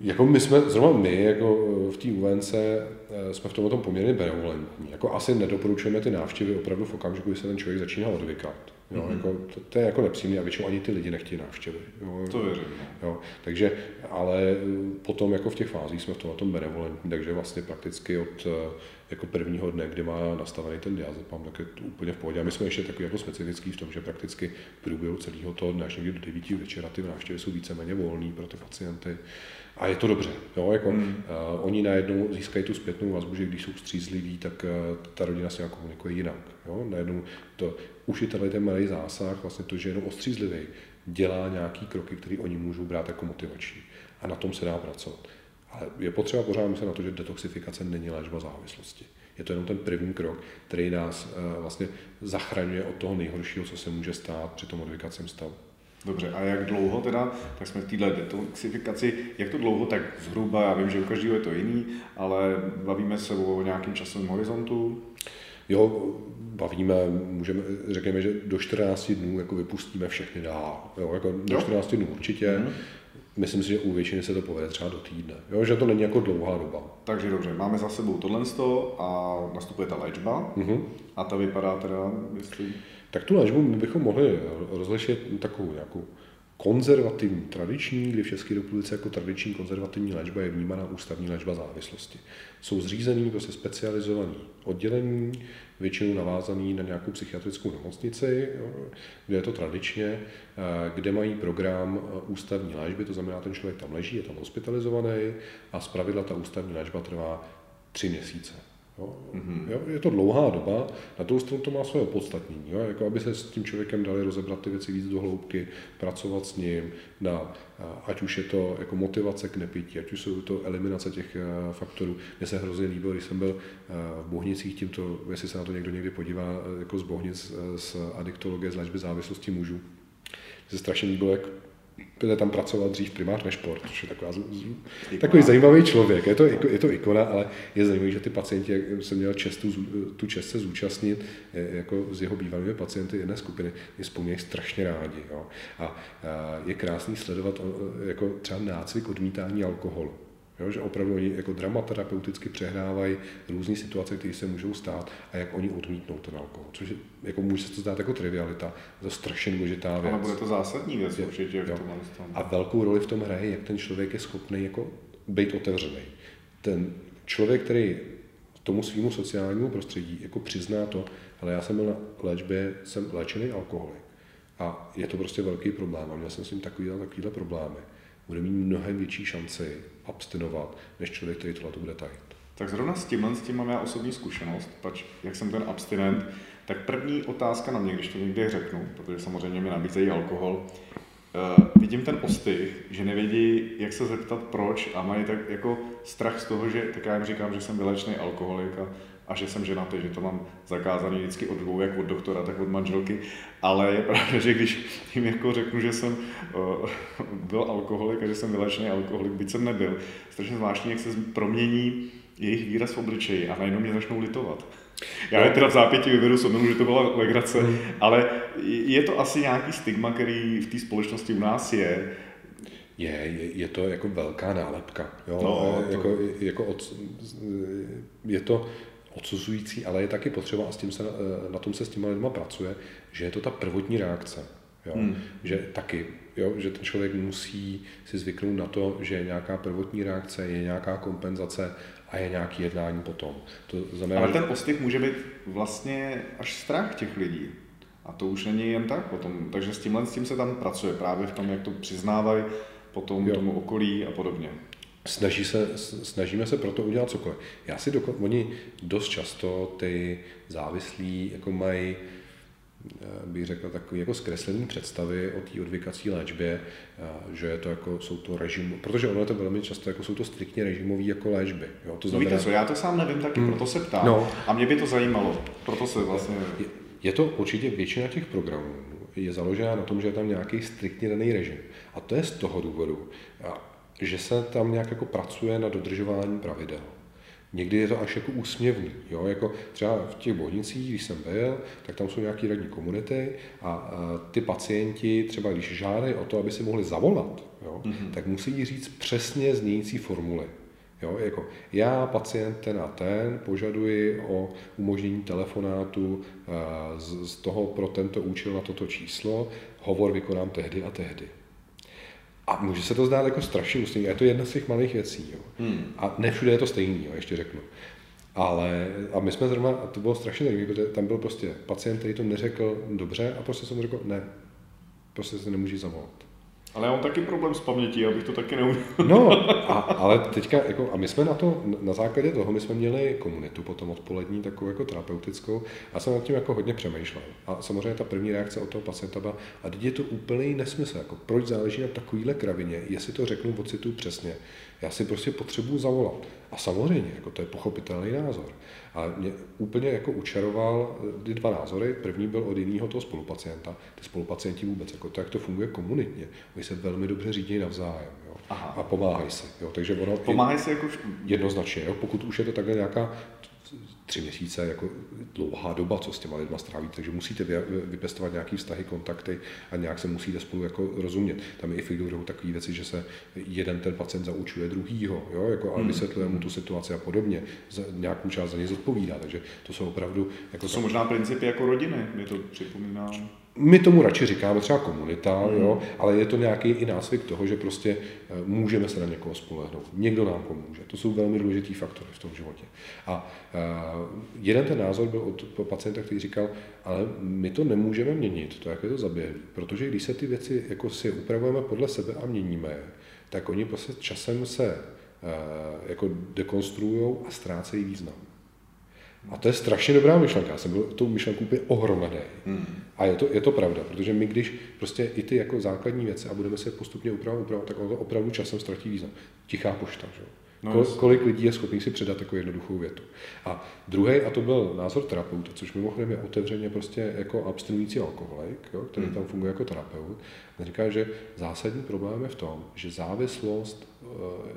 Jako my jsme, zrovna my, jako eh, v té UNC, eh, jsme v tom tom poměrně benevolentní. Jako asi nedoporučujeme ty návštěvy opravdu v okamžiku, kdy se ten člověk začíná odvykat. Jo, mm-hmm. jako, to, to, je jako nepříjemné a většinou ani ty lidi nechtějí návštěvy. Jo, to věřím. No. Jo, takže, ale potom jako v těch fázích jsme v tom, tom benevolentní, takže vlastně prakticky od eh, jako prvního dne, kdy má nastavený ten diazepam, tak je to úplně v pohodě. A my jsme ještě takový jako specifický v tom, že prakticky v průběhu celého toho dne, až někdy do 9 večera, ty návštěvy jsou víceméně volné pro ty pacienty. A je to dobře. Jo? Jako, hmm. uh, oni najednou získají tu zpětnou vazbu, že když jsou střízliví, tak uh, ta rodina s ním komunikuje jinak. Jo? Najednou to, už je tenhle ten malý zásah, vlastně to, že jenom ostřízlivý, dělá nějaký kroky, které oni můžou brát jako motivační. A na tom se dá pracovat. Ale je potřeba pořád myslet na to, že detoxifikace není léčba závislosti. Je to jenom ten první krok, který nás uh, vlastně zachraňuje od toho nejhoršího, co se může stát při tom odvykacím stavu. Dobře, a jak dlouho teda, tak jsme v této detoxifikaci, jak to dlouho, tak zhruba, já vím, že u každého je to jiný, ale bavíme se o nějakém časovém horizontu? Jo, bavíme, můžeme, řekněme, že do 14 dnů jako vypustíme všechny dál. Jo, jako do Jo. 14 dnů určitě. Mhm. Myslím si, že u většiny se to povede třeba do týdne. Jo, že to není jako dlouhá doba. Takže dobře, máme za sebou tohle a nastupuje ta léčba. Mhm. A ta vypadá teda, jestli... Tak tu léčbu bychom mohli rozlišit takovou nějakou konzervativní, tradiční, kdy v České republice jako tradiční konzervativní léčba je vnímána ústavní léčba závislosti. Jsou zřízený prostě specializovaný oddělení, většinou navázaný na nějakou psychiatrickou nemocnici, kde je to tradičně, eh, kde mají program eh, ústavní léčby, to znamená, ten člověk tam leží, je tam hospitalizovaný a zpravidla ta ústavní léčba trvá tři měsíce. Jo. Mhm. Jo, je to dlouhá doba, na druhou stranu to má své opodstatnění, jo, jako aby se s tím člověkem dali rozebrat ty věci víc do hloubky, pracovat s ním, na, ať už je to jako motivace k nepití, ať už jsou to eliminace těch a, faktorů. Mně se hrozně líbilo, když jsem byl a, v Bohnicích tímto, jestli se na to někdo někdy podívá, a, jako z Bohnic, z adiktologie, z léčby závislosti mužů. Mně se strašně líbilo, jak Pěte tam pracoval dřív primář než šport, což je taková, z- z- takový zajímavý člověk. Je to, je to ikona, ale je zajímavý, že ty pacienti, jak jsem měl čest tu, tu čest se zúčastnit jako s jeho bývalými pacienty jedné skupiny, je vzpomínají strašně rádi. Jo. A, a je krásný sledovat jako třeba nácvik odmítání alkoholu. Jo, že opravdu oni jako dramaterapeuticky přehrávají různé situace, které se můžou stát a jak oni odmítnou ten alkohol. Což je, jako může se to zdát jako trivialita, to je strašně důležitá věc. Ale bude to zásadní věc Je- určitě v tomhle tom. A velkou roli v tom hraje, jak ten člověk je schopný jako být otevřený. Ten člověk, který tomu svýmu sociálnímu prostředí jako přizná to, ale já jsem byl na léčbě, jsem léčený alkoholik. A je to prostě velký problém. A měl jsem s tím takovýhle, takovýhle problémy. Bude mít mnohem větší šanci abstinovat, než člověk, který tohle to bude tajit. Tak zrovna s tímhle s tím mám já osobní zkušenost, pač jak jsem ten abstinent, tak první otázka na mě, když to někdy řeknu, protože samozřejmě mi nabízejí alkohol, uh, vidím ten ostych, že nevědí, jak se zeptat proč a mají tak jako strach z toho, že tak já jim říkám, že jsem vylečný alkoholik a, a že jsem ženatý, že to mám zakázaný vždycky od dvou, jak od doktora, tak od manželky, ale je pravda, že když jim jako řeknu, že jsem uh, byl alkoholik a že jsem vylečný alkoholik, byť jsem nebyl, strašně zvláštní, jak se promění jejich výraz v obličeji a najednou mě začnou litovat. Já je teda v zápěti vyvedu s omylu, že to byla legrace, ale je to asi nějaký stigma, který v té společnosti u nás je. Je, je, je to jako velká nálepka. Jo? No, E, to- jako, jako od, je to odsuzující, ale je taky potřeba, a s tím se, e, na tom se s těma lidma pracuje, že je to ta prvotní reakce. Jo? Hmm. Že taky, jo? že ten člověk musí si zvyknout na to, že je nějaká prvotní reakce, je nějaká kompenzace a je nějaký jednání potom. To znamená, Ale ten ostych může být vlastně až strach těch lidí. A to už není jen tak potom. Takže s tímhle s tím se tam pracuje právě v tom, jak to přiznávají potom Jo. tomu okolí a podobně. Snaží se, snažíme se proto udělat cokoliv. Já si doko, oni dost často ty závislí jako mají eh, bych řekl, takové jako zkreslené představy o té odvykací léčbě, eh, že je to jako, jsou to režim, protože ono je to velmi často, jako jsou to striktně režimové jako léčby. Jo? To To Víte co, já to sám nevím taky, proto se ptám. No. A mě by to zajímalo. Proto se vlastně... Je- Je to určitě většina těch programů je založena na tom, že je tam nějaký striktně daný režim. A to je z toho důvodu, a- že se tam nějak jako pracuje na dodržování pravidel. Někdy je to až jako úsměvný. Jo? Jako třeba v těch bohnicích, když jsem byl, tak tam jsou nějaké radní komunity a, a ty pacienti třeba když žádají o to, aby si mohli zavolat, jo? Mm-hmm. tak musí říct přesně znějící formuly. Jo, jako já, pacient ten a ten, požaduji o umožnění telefonátu eh, z, z toho pro tento účel na toto číslo, hovor vykonám tehdy a tehdy. A může se to zdát jako strašně ústřední, je to jedna z těch malých věcí. Jo. Hmm. A ne všude je to stejný, jo, ještě řeknu. Ale, a my jsme zrovna, a to bylo strašně zajímavé, protože tam byl prostě pacient, který to neřekl dobře a prostě jsem řekl, ne, prostě se nemůžeš zavolat. Ale já mám taky problém s pamětí, abych to taky neudělal. No, a, ale teďka, jako, a my jsme na to, na základě toho, my jsme měli komunitu potom odpolední, takovou jako terapeutickou, a jsem nad tím jako hodně přemýšlel. A samozřejmě ta první reakce od toho pacienta byla, a teď je to úplný nesmysl, jako proč záleží na takovýhle kravině, jestli to řeknu, ocituju přesně. Já si prostě potřebuji zavolat. A samozřejmě, jako to je pochopitelný názor. A mě úplně jako učaroval eh, ty dva názory. První byl od jiného toho spolupacienta. Ty spolupacienti vůbec, jako to, jak to funguje komunitně. Oni se velmi dobře řídí navzájem. Aha. A pomáhají si. Jo. Takže ono Pomáhají si jako... jednoznačně, jo. pokud už je to takhle nějaká tři měsíce jako dlouhá doba, co s těma lidma strávíte, takže musíte vypěstovat nějaký vztahy, kontakty a nějak se musíte spolu jako rozumět. Tam je i figurují takové věci, že se jeden ten pacient zaučuje druhýho, jo, jako, a hmm. vysvětluje mu tu situaci a podobně. Za nějakou část za něj zodpovídá, takže to jsou opravdu... Jako to jsou možná principy jako rodiny, mi to připomíná. My tomu radši říkáme třeba komunita, mm. jo, ale je to nějaký i nácvik toho, že prostě eh, můžeme se na někoho spolehnout. Někdo nám pomůže. To jsou velmi důležitý faktory v tom životě. A uh, jeden ten názor byl od pacienta, který říkal, ale my to nemůžeme měnit, to jak je to zaběhlý, protože když se ty věci jako si upravujeme podle sebe a měníme, tak oni prostě časem se uh, jako dekonstruují a ztrácejí význam. A to je strašně dobrá myšlenka. Já jsem byl tou myšlenkou úplně ohromený. Hmm. A je to, je to pravda, protože my, když prostě i ty jako základní věci a budeme se postupně upravovat, upravovat tak ono to opravdu časem ztratí význam. Tichá pošta, že? No, Kol, kolik lidí je schopný si předat takovou jednoduchou větu. A druhý, a to byl názor terapeuta, což mimochodem je otevřeně prostě jako abstinující alkoholik, jo, který hmm. tam funguje jako terapeut, říká, že zásadní problém je v tom, že závislost eh,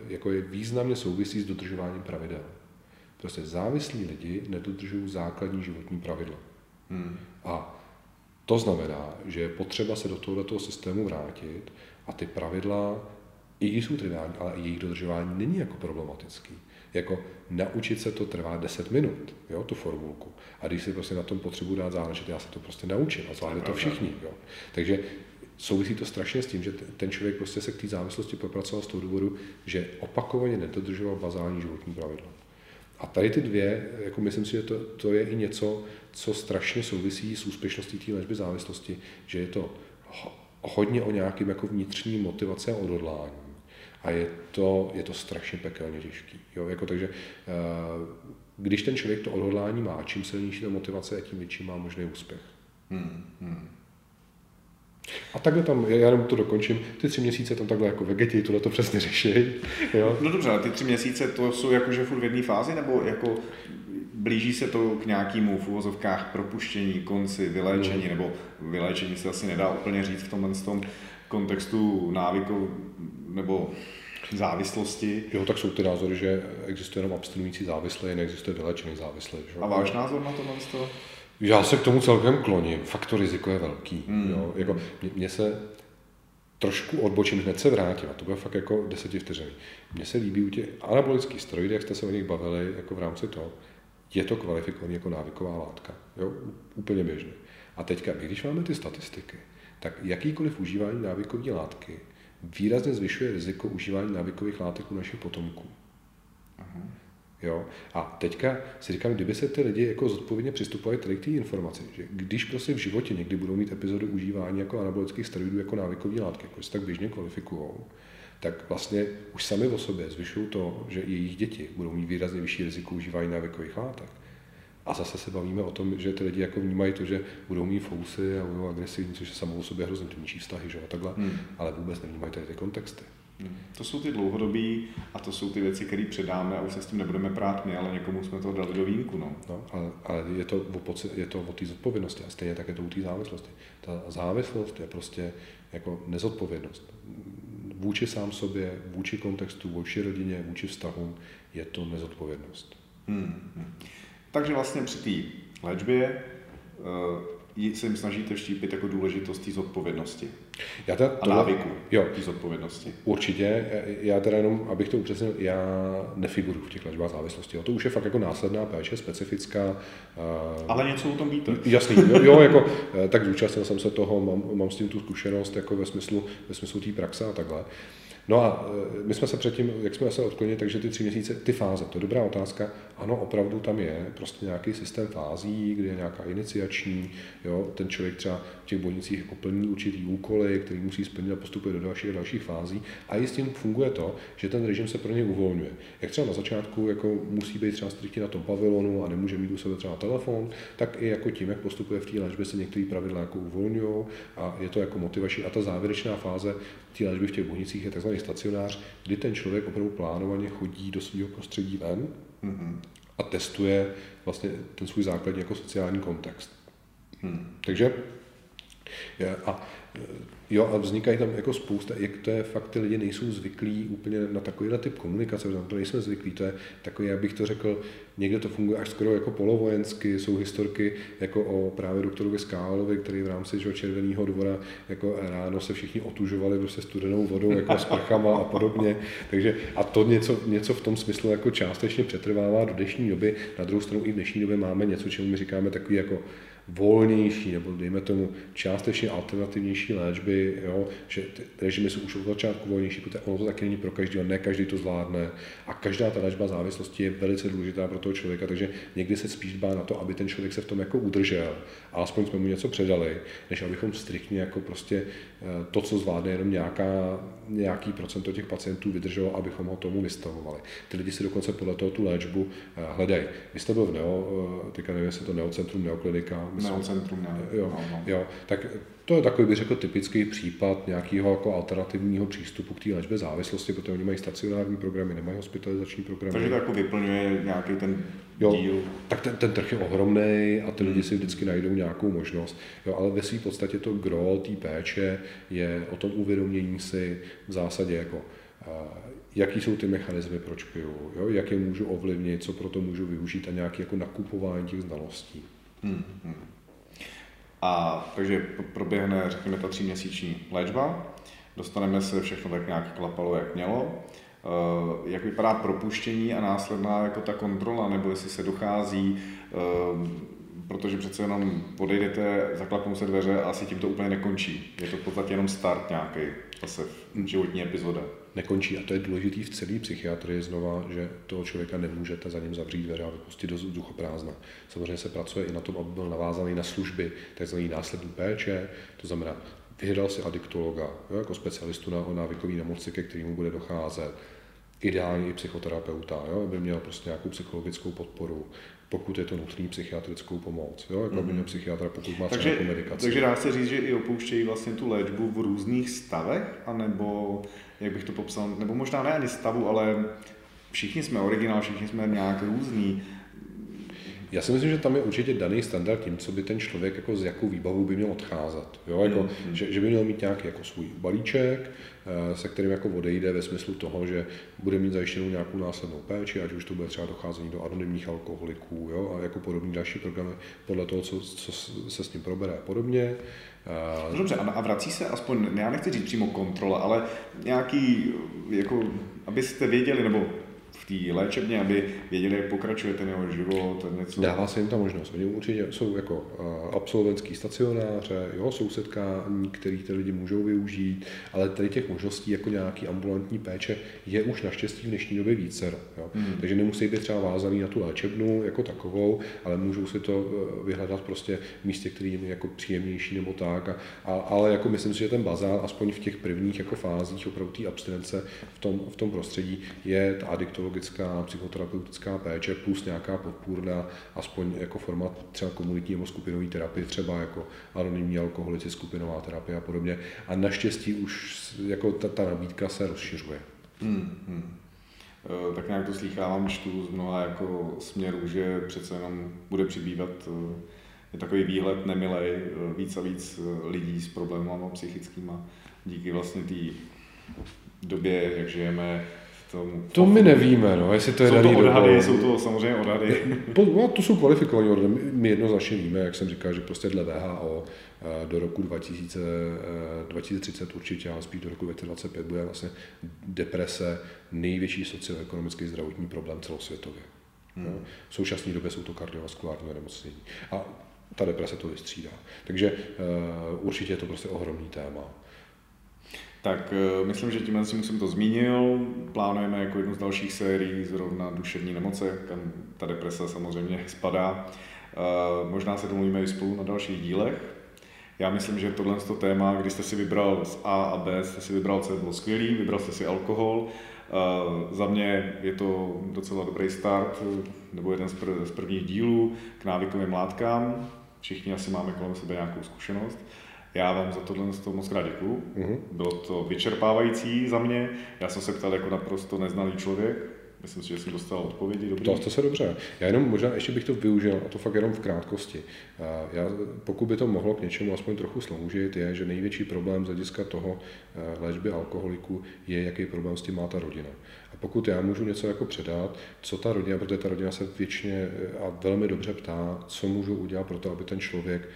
jako je významně souvisí s dodržováním pravidel. Prostě závislí lidi nedodržují základní životní pravidla. Hmm. A to znamená, že je potřeba se do tohoto systému vrátit a ty pravidla, i když jsou triviální, ale jejich dodržování není jako problematický. Jako naučit se to trvá 10 minut, jo, tu formulku. A když si prostě na tom potřebuji dát záležet, já se to prostě naučím a zvládli to všichni. Jo. Takže souvisí to strašně s tím, že ten člověk prostě se k té závislosti popracoval z toho důvodu, že opakovaně nedodržoval bazální životní pravidla. A tady ty dvě, jako myslím si, že to, to je i něco, co strašně souvisí s úspěšností té léčby závislosti, že je to hodně o nějakým jako vnitřní motivaci a odhodlání. A je to, je to strašně pekelně těžký. Jo? Jako, takže eh, když ten člověk to odhodlání má, čím silnější ta motivace, tím větší má možný úspěch. Hmm, hmm. A takhle tam, já jenom to dokončím, ty tři měsíce tam takhle jako vegetí, tohle to přesně řeší. Jo? No dobře, ale ty tři měsíce to jsou jakože furt v jedné fázi, nebo jako blíží se to k nějakému v uvozovkách propuštění, konci, vyléčení, mm. nebo vyléčení se asi nedá úplně říct v tomhle tom kontextu návyku nebo závislosti. Jo, tak jsou ty názory, že existuje jenom abstinující závislý, neexistuje vyléčený závislý. Že? A váš názor na tohle? Já se k tomu celkem kloním. Fakt to riziko je velký. Mm. Jo. Jako, mně se trošku odbočím, hned se vrátím, a to bude fakt jako deseti vteřiny. Mně se líbí u těch anabolických steroidů, jak jste se o nich bavili, jako v rámci toho, je to kvalifikovaný jako návyková látka. Jo? Úplně běžně. A teďka, když máme ty statistiky, tak jakýkoliv užívání návykové látky výrazně zvyšuje riziko užívání návykových látek u našich potomků. Aha. Jo? A teďka si říkám, kdyby se ty lidi jako zodpovědně přistupovali tady k té informaci, že když prostě v životě někdy budou mít epizody užívání jako anabolických steroidů jako návykové látky, jako se tak běžně kvalifikují, tak vlastně už sami o sobě zvyšují to, že jejich děti budou mít výrazně vyšší riziko užívání návykových látek. A zase se bavíme o tom, že ty lidi jako vnímají to, že budou mít fousy a budou agresivní, což je samo o sobě hrozně ničí vztahy, že? a takhle, hmm. ale vůbec nevnímají tady ty kontexty. To jsou ty dlouhodobí a to jsou ty věci, které předáme a už se s tím nebudeme prát my, ale někomu jsme to dali do vínku. No. No, ale, ale je to o, je to o té zodpovědnosti a stejně také to u té závislosti. Ta závislost je prostě jako nezodpovědnost. Vůči sám sobě, vůči kontextu, vůči rodině, vůči vztahům je to nezodpovědnost. Hmm. hmm. Takže vlastně při té léčbě uh, se jim snažíte vštípit jako důležitost té zodpovědnosti. Já teda a návyku jo, té zodpovědnosti. Určitě. Já teda jenom, abych to upřesnil, já nefiguruji v těch léčbách závislosti. To už je fakt jako následná péče, specifická. Ale něco o tom víte. Jasný. Jo, jo jako, eh, tak zúčastnil jsem se toho, mám, mám s tím tu zkušenost jako ve smyslu, ve smyslu té praxe a takhle. No a e, my jsme se předtím, jak jsme se odklonili, takže ty tři měsíce, ty fáze, to je dobrá otázka. Ano, opravdu tam je prostě nějaký systém fází, kde je nějaká iniciační, jo, ten člověk třeba v těch bolnicích jako plní určitý úkoly, který musí splnit a postupuje do dalších a dalších fází. A i s tím funguje to, že ten režim se pro ně uvolňuje. Jak třeba na začátku jako musí být třeba striktně na tom pavilonu a nemůže mít u sebe třeba telefon, tak i jako tím, jak postupuje v té léčbě, se některé pravidla jako uvolňují a je to jako motivační. A ta závěrečná fáze té léčby v těch bolnicích je tzv. stacionář, kdy ten člověk opravdu plánovaně chodí do svého prostředí ven mm-hmm. a testuje vlastně ten svůj základní jako sociální kontext. Hmm. Takže a Jo, a vznikají tam jako spousta, jak to je fakt, ty lidi nejsou zvyklí úplně na takovýhle typ komunikace, na to nejsme zvyklí, to je takový, jak bych to řekl, někde to funguje až skoro jako polovojensky, jsou historky jako o právě doktorovi Skálovi, který v rámci že, Červeného dvora jako ráno se všichni otužovali prostě studenou vodou, jako s prchama a podobně, takže a to něco, něco v tom smyslu jako částečně přetrvává do dnešní doby, na druhou stranu i v dnešní době máme něco, čemu my říkáme takový jako volnější nebo dejme tomu částečně alternativnější léčby, jo, že ty režimy jsou už od začátku volnější, protože ono to taky není pro každého, ne každý to zvládne a každá ta léčba závislosti je velice důležitá pro toho člověka, takže někdy se spíš dbá na to, aby ten člověk se v tom jako udržel a aspoň jsme mu něco předali, než abychom striktně jako prostě eh, to, co zvládne jenom nějaká, nějaký procento těch pacientů vydrželo, abychom ho tomu vystavovali. Ty lidi si dokonce podle toho tu léčbu eh, hledají. Vy jste byl v Neo, eh, teďka nevím, jestli to Neocentrum, Neoklinika, Neocentrum, ne. Jo, no, no. jo, tak to je takový, bych řekl, typický případ nějakého jako alternativního přístupu k té léčbě závislosti, protože oni mají stacionární programy, nemají hospitalizační programy. Takže to jako vyplňuje nějaký ten jo, díl. Tak ten, ten trh je ohromný a ty lidi si vždycky najdou nějakou možnost. Jo, ale ve své podstatě to gro té péče je o tom uvědomění si v zásadě jako jaký jsou ty mechanismy, proč piju, jo, jak je můžu ovlivnit, co pro to můžu využít a nějaké jako nakupování těch znalostí. Hmm, hmm. A takže proběhne, řekněme, ta tříměsíční léčba, dostaneme se všechno tak nějak klapalo, jak mělo. Eh, jak vypadá propuštění a následná jako ta kontrola, nebo jestli se dochází, eh, protože přece jenom podejdete, zaklapnou se dveře a asi tím to úplně nekončí. Je to v podstatě jenom start nějaký zase životní epizoda nekončí. A to je důležitý v celé psychiatrii znova, že toho člověka nemůžete za ním zavřít dveře a vypustit do vzduchoprázdna. Samozřejmě se pracuje i na tom, aby byl navázaný na služby tzv. následní péče, to znamená, vyhledal si adiktologa, jo, jako specialistu na návykové nemoci, ke kterému bude docházet, ideálně i psychoterapeuta, jo, aby měl prostě nějakou psychologickou podporu, pokud je to nutný psychiatrickou pomoc, jo, jako mm-hmm. psychiatra, pokud má takže, nějakou medikaci. Takže dá se říct, že i opouštějí vlastně tu léčbu v různých stavech, anebo jak bych to popsal, nebo možná ne ani stavu, ale všichni jsme originál, všichni jsme nějak různý. Já si myslím, že tam je určitě daný standard tím, co by ten člověk jako z jakou výbavou by měl odcházet. Jo? Jako, mm. že, že, by měl mít nějaký jako svůj balíček, eh, se kterým jako odejde ve smyslu toho, že bude mít zajištěnou nějakou následnou péči, ať už to bude třeba docházení do anonymních alkoholiků jo? a jako podobný další programy podle toho, co, co se s ním probere a podobně. No dobře, a vrací se aspoň, já nechci říct přímo kontrola, ale nějaký, jako, abyste věděli, nebo té léčebně, aby věděli, jak pokračuje ten jeho život, něco. Dává se jim ta možnost. Oni určitě jsou jako absolventský stacionáře, jo, jsou setkání, které ty lidi můžou využít, ale tady těch možností jako nějaký ambulantní péče je už naštěstí v dnešní době více. Jo. Hmm. Takže nemusí být třeba vázaný na tu léčebnu jako takovou, ale můžou si to e, vyhledat prostě v místě, který jim je jako příjemnější nebo tak. A, a, ale jako myslím si, že ten bazál, aspoň v těch prvních jako fázích opravdu té abstinence v tom, v tom prostředí, je ta adiktologie psychologická, psychoterapeutická péče plus nějaká podpůrná, aspoň jako forma třeba komunitní nebo skupinové terapie, třeba jako anonymní alkoholici, skupinová terapie a podobně. A naštěstí už jako ta, ta nabídka se rozšiřuje. Hmm, hmm. E, tak nějak to slýchávám, čtu z mnoha jako směrů, že přece jenom bude přibývat e, je takový výhled nemilej, e, víc a víc lidí s problémy psychickými díky vlastně té době, jak žijeme, tomu. To my nevíme, no, jestli to je jsou to odhady, dobou. jsou to samozřejmě odhady. no, to jsou kvalifikovaní odhady. My jednoznačně víme, jak jsem říkal, že prostě dle VHO eh, do roku 2000, 2030 eh, určitě, ale spíš do roku 2025 bude vlastně deprese největší socioekonomický zdravotní problém celosvětově. Hmm. No, v současné době jsou to kardiovaskulární nemocnění. A ta deprese to vystřídá. Takže uh, určitě je to prostě ohromný téma. Tak eh, myslím, že tímhle jsem to zmínil. Plánujeme jako jednu z dalších sérií zrovna duševní nemoce, kam ta deprese samozřejmě spadá. Eh, možná se domluvíme i spolu na dalších dílech. Já myslím, že tohle to téma, když jste si vybral z A a B, jste si vybral C, bylo skvělý, vybral jste si alkohol. Eh, za mě je to docela dobrý start, nebo jeden z prvních dílů k návykovým látkám. Všichni asi máme kolem sebe nějakou zkušenost. Já vám za tohle to moc krát děkuju. Mm-hmm. Bylo to vyčerpávající za mě. Já jsem se ptal jako naprosto neznalý člověk. Myslím si, že jsem dostal odpovědi dobrý. To, to se dobře. Já jenom možná ještě bych to využil, a to fakt jenom v krátkosti. Já, pokud by to mohlo k něčemu aspoň trochu sloužit, je, že největší problém z hlediska toho léčby alkoholiku je, jaký problém s tím má ta rodina. A pokud já můžu něco jako předat, co ta rodina, protože ta rodina se většině a velmi dobře ptá, co můžu udělat pro to, aby ten člověk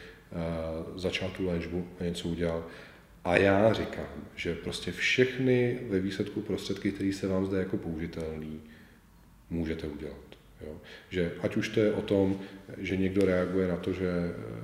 začal tu léčbu a něco udělal, a já říkám, že prostě všechny ve výsledku prostředky, které se vám zde jako použitelný, můžete udělat. Jo? Že ať už to je o tom, že někdo reaguje na to, že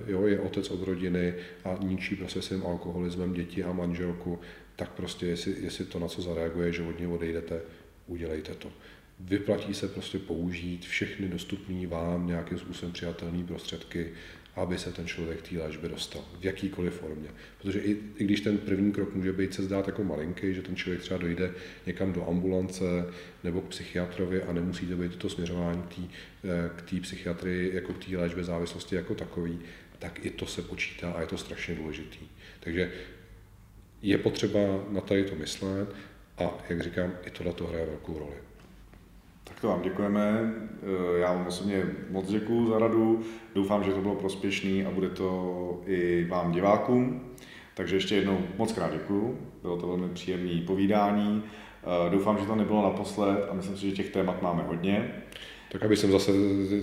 jo, je otec od rodiny a ničí prostě svým alkoholismem děti a manželku, tak prostě jestli, jestli to na co zareaguje, že od něj odejdete, udělejte to. Vyplatí se prostě použít všechny dostupné vám nějakým způsobem přijatelné prostředky aby se ten člověk té léčbě dostal, v jakýkoliv formě. Protože i, i když ten první krok může být se zdát jako malinký, že ten člověk třeba dojde někam do ambulance nebo k psychiatrovi a nemusí to být to směřování k té eh, psychiatrii, jako k té léčbě závislosti jako takový, tak i to se počítá a je to strašně důležitý. Takže je potřeba na tady to myslet a, jak říkám, i tohle to hraje velkou roli. Tak to vám děkujeme. Eh, já vám osobně moc děkuji za radu. Doufám, že to bylo prospěšný a bude to i vám divákům. Takže ještě jednou moc krát děkuji. Bylo to velmi příjemné povídání. Eh, doufám, že to nebylo naposled a myslím si, že těch témat máme hodně. Tak aby jsem zase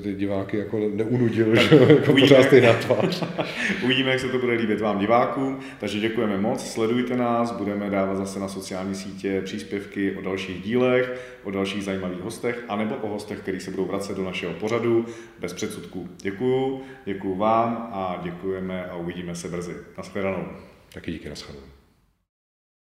ty diváky jako neunudil, že jako pořád stejná tvář. Uvidíme, jak se to bude líbit vám divákům, takže děkujeme moc, sledujte nás, budeme dávat zase na sociální sítě příspěvky o dalších dílech, o dalších zajímavých hostech, anebo o hostech, kteří se budou vracet do našeho pořadu bez předsudků. Děkuju, děkuju vám a děkujeme a uvidíme se brzy. Naschledanou. Taky díky, naschledanou.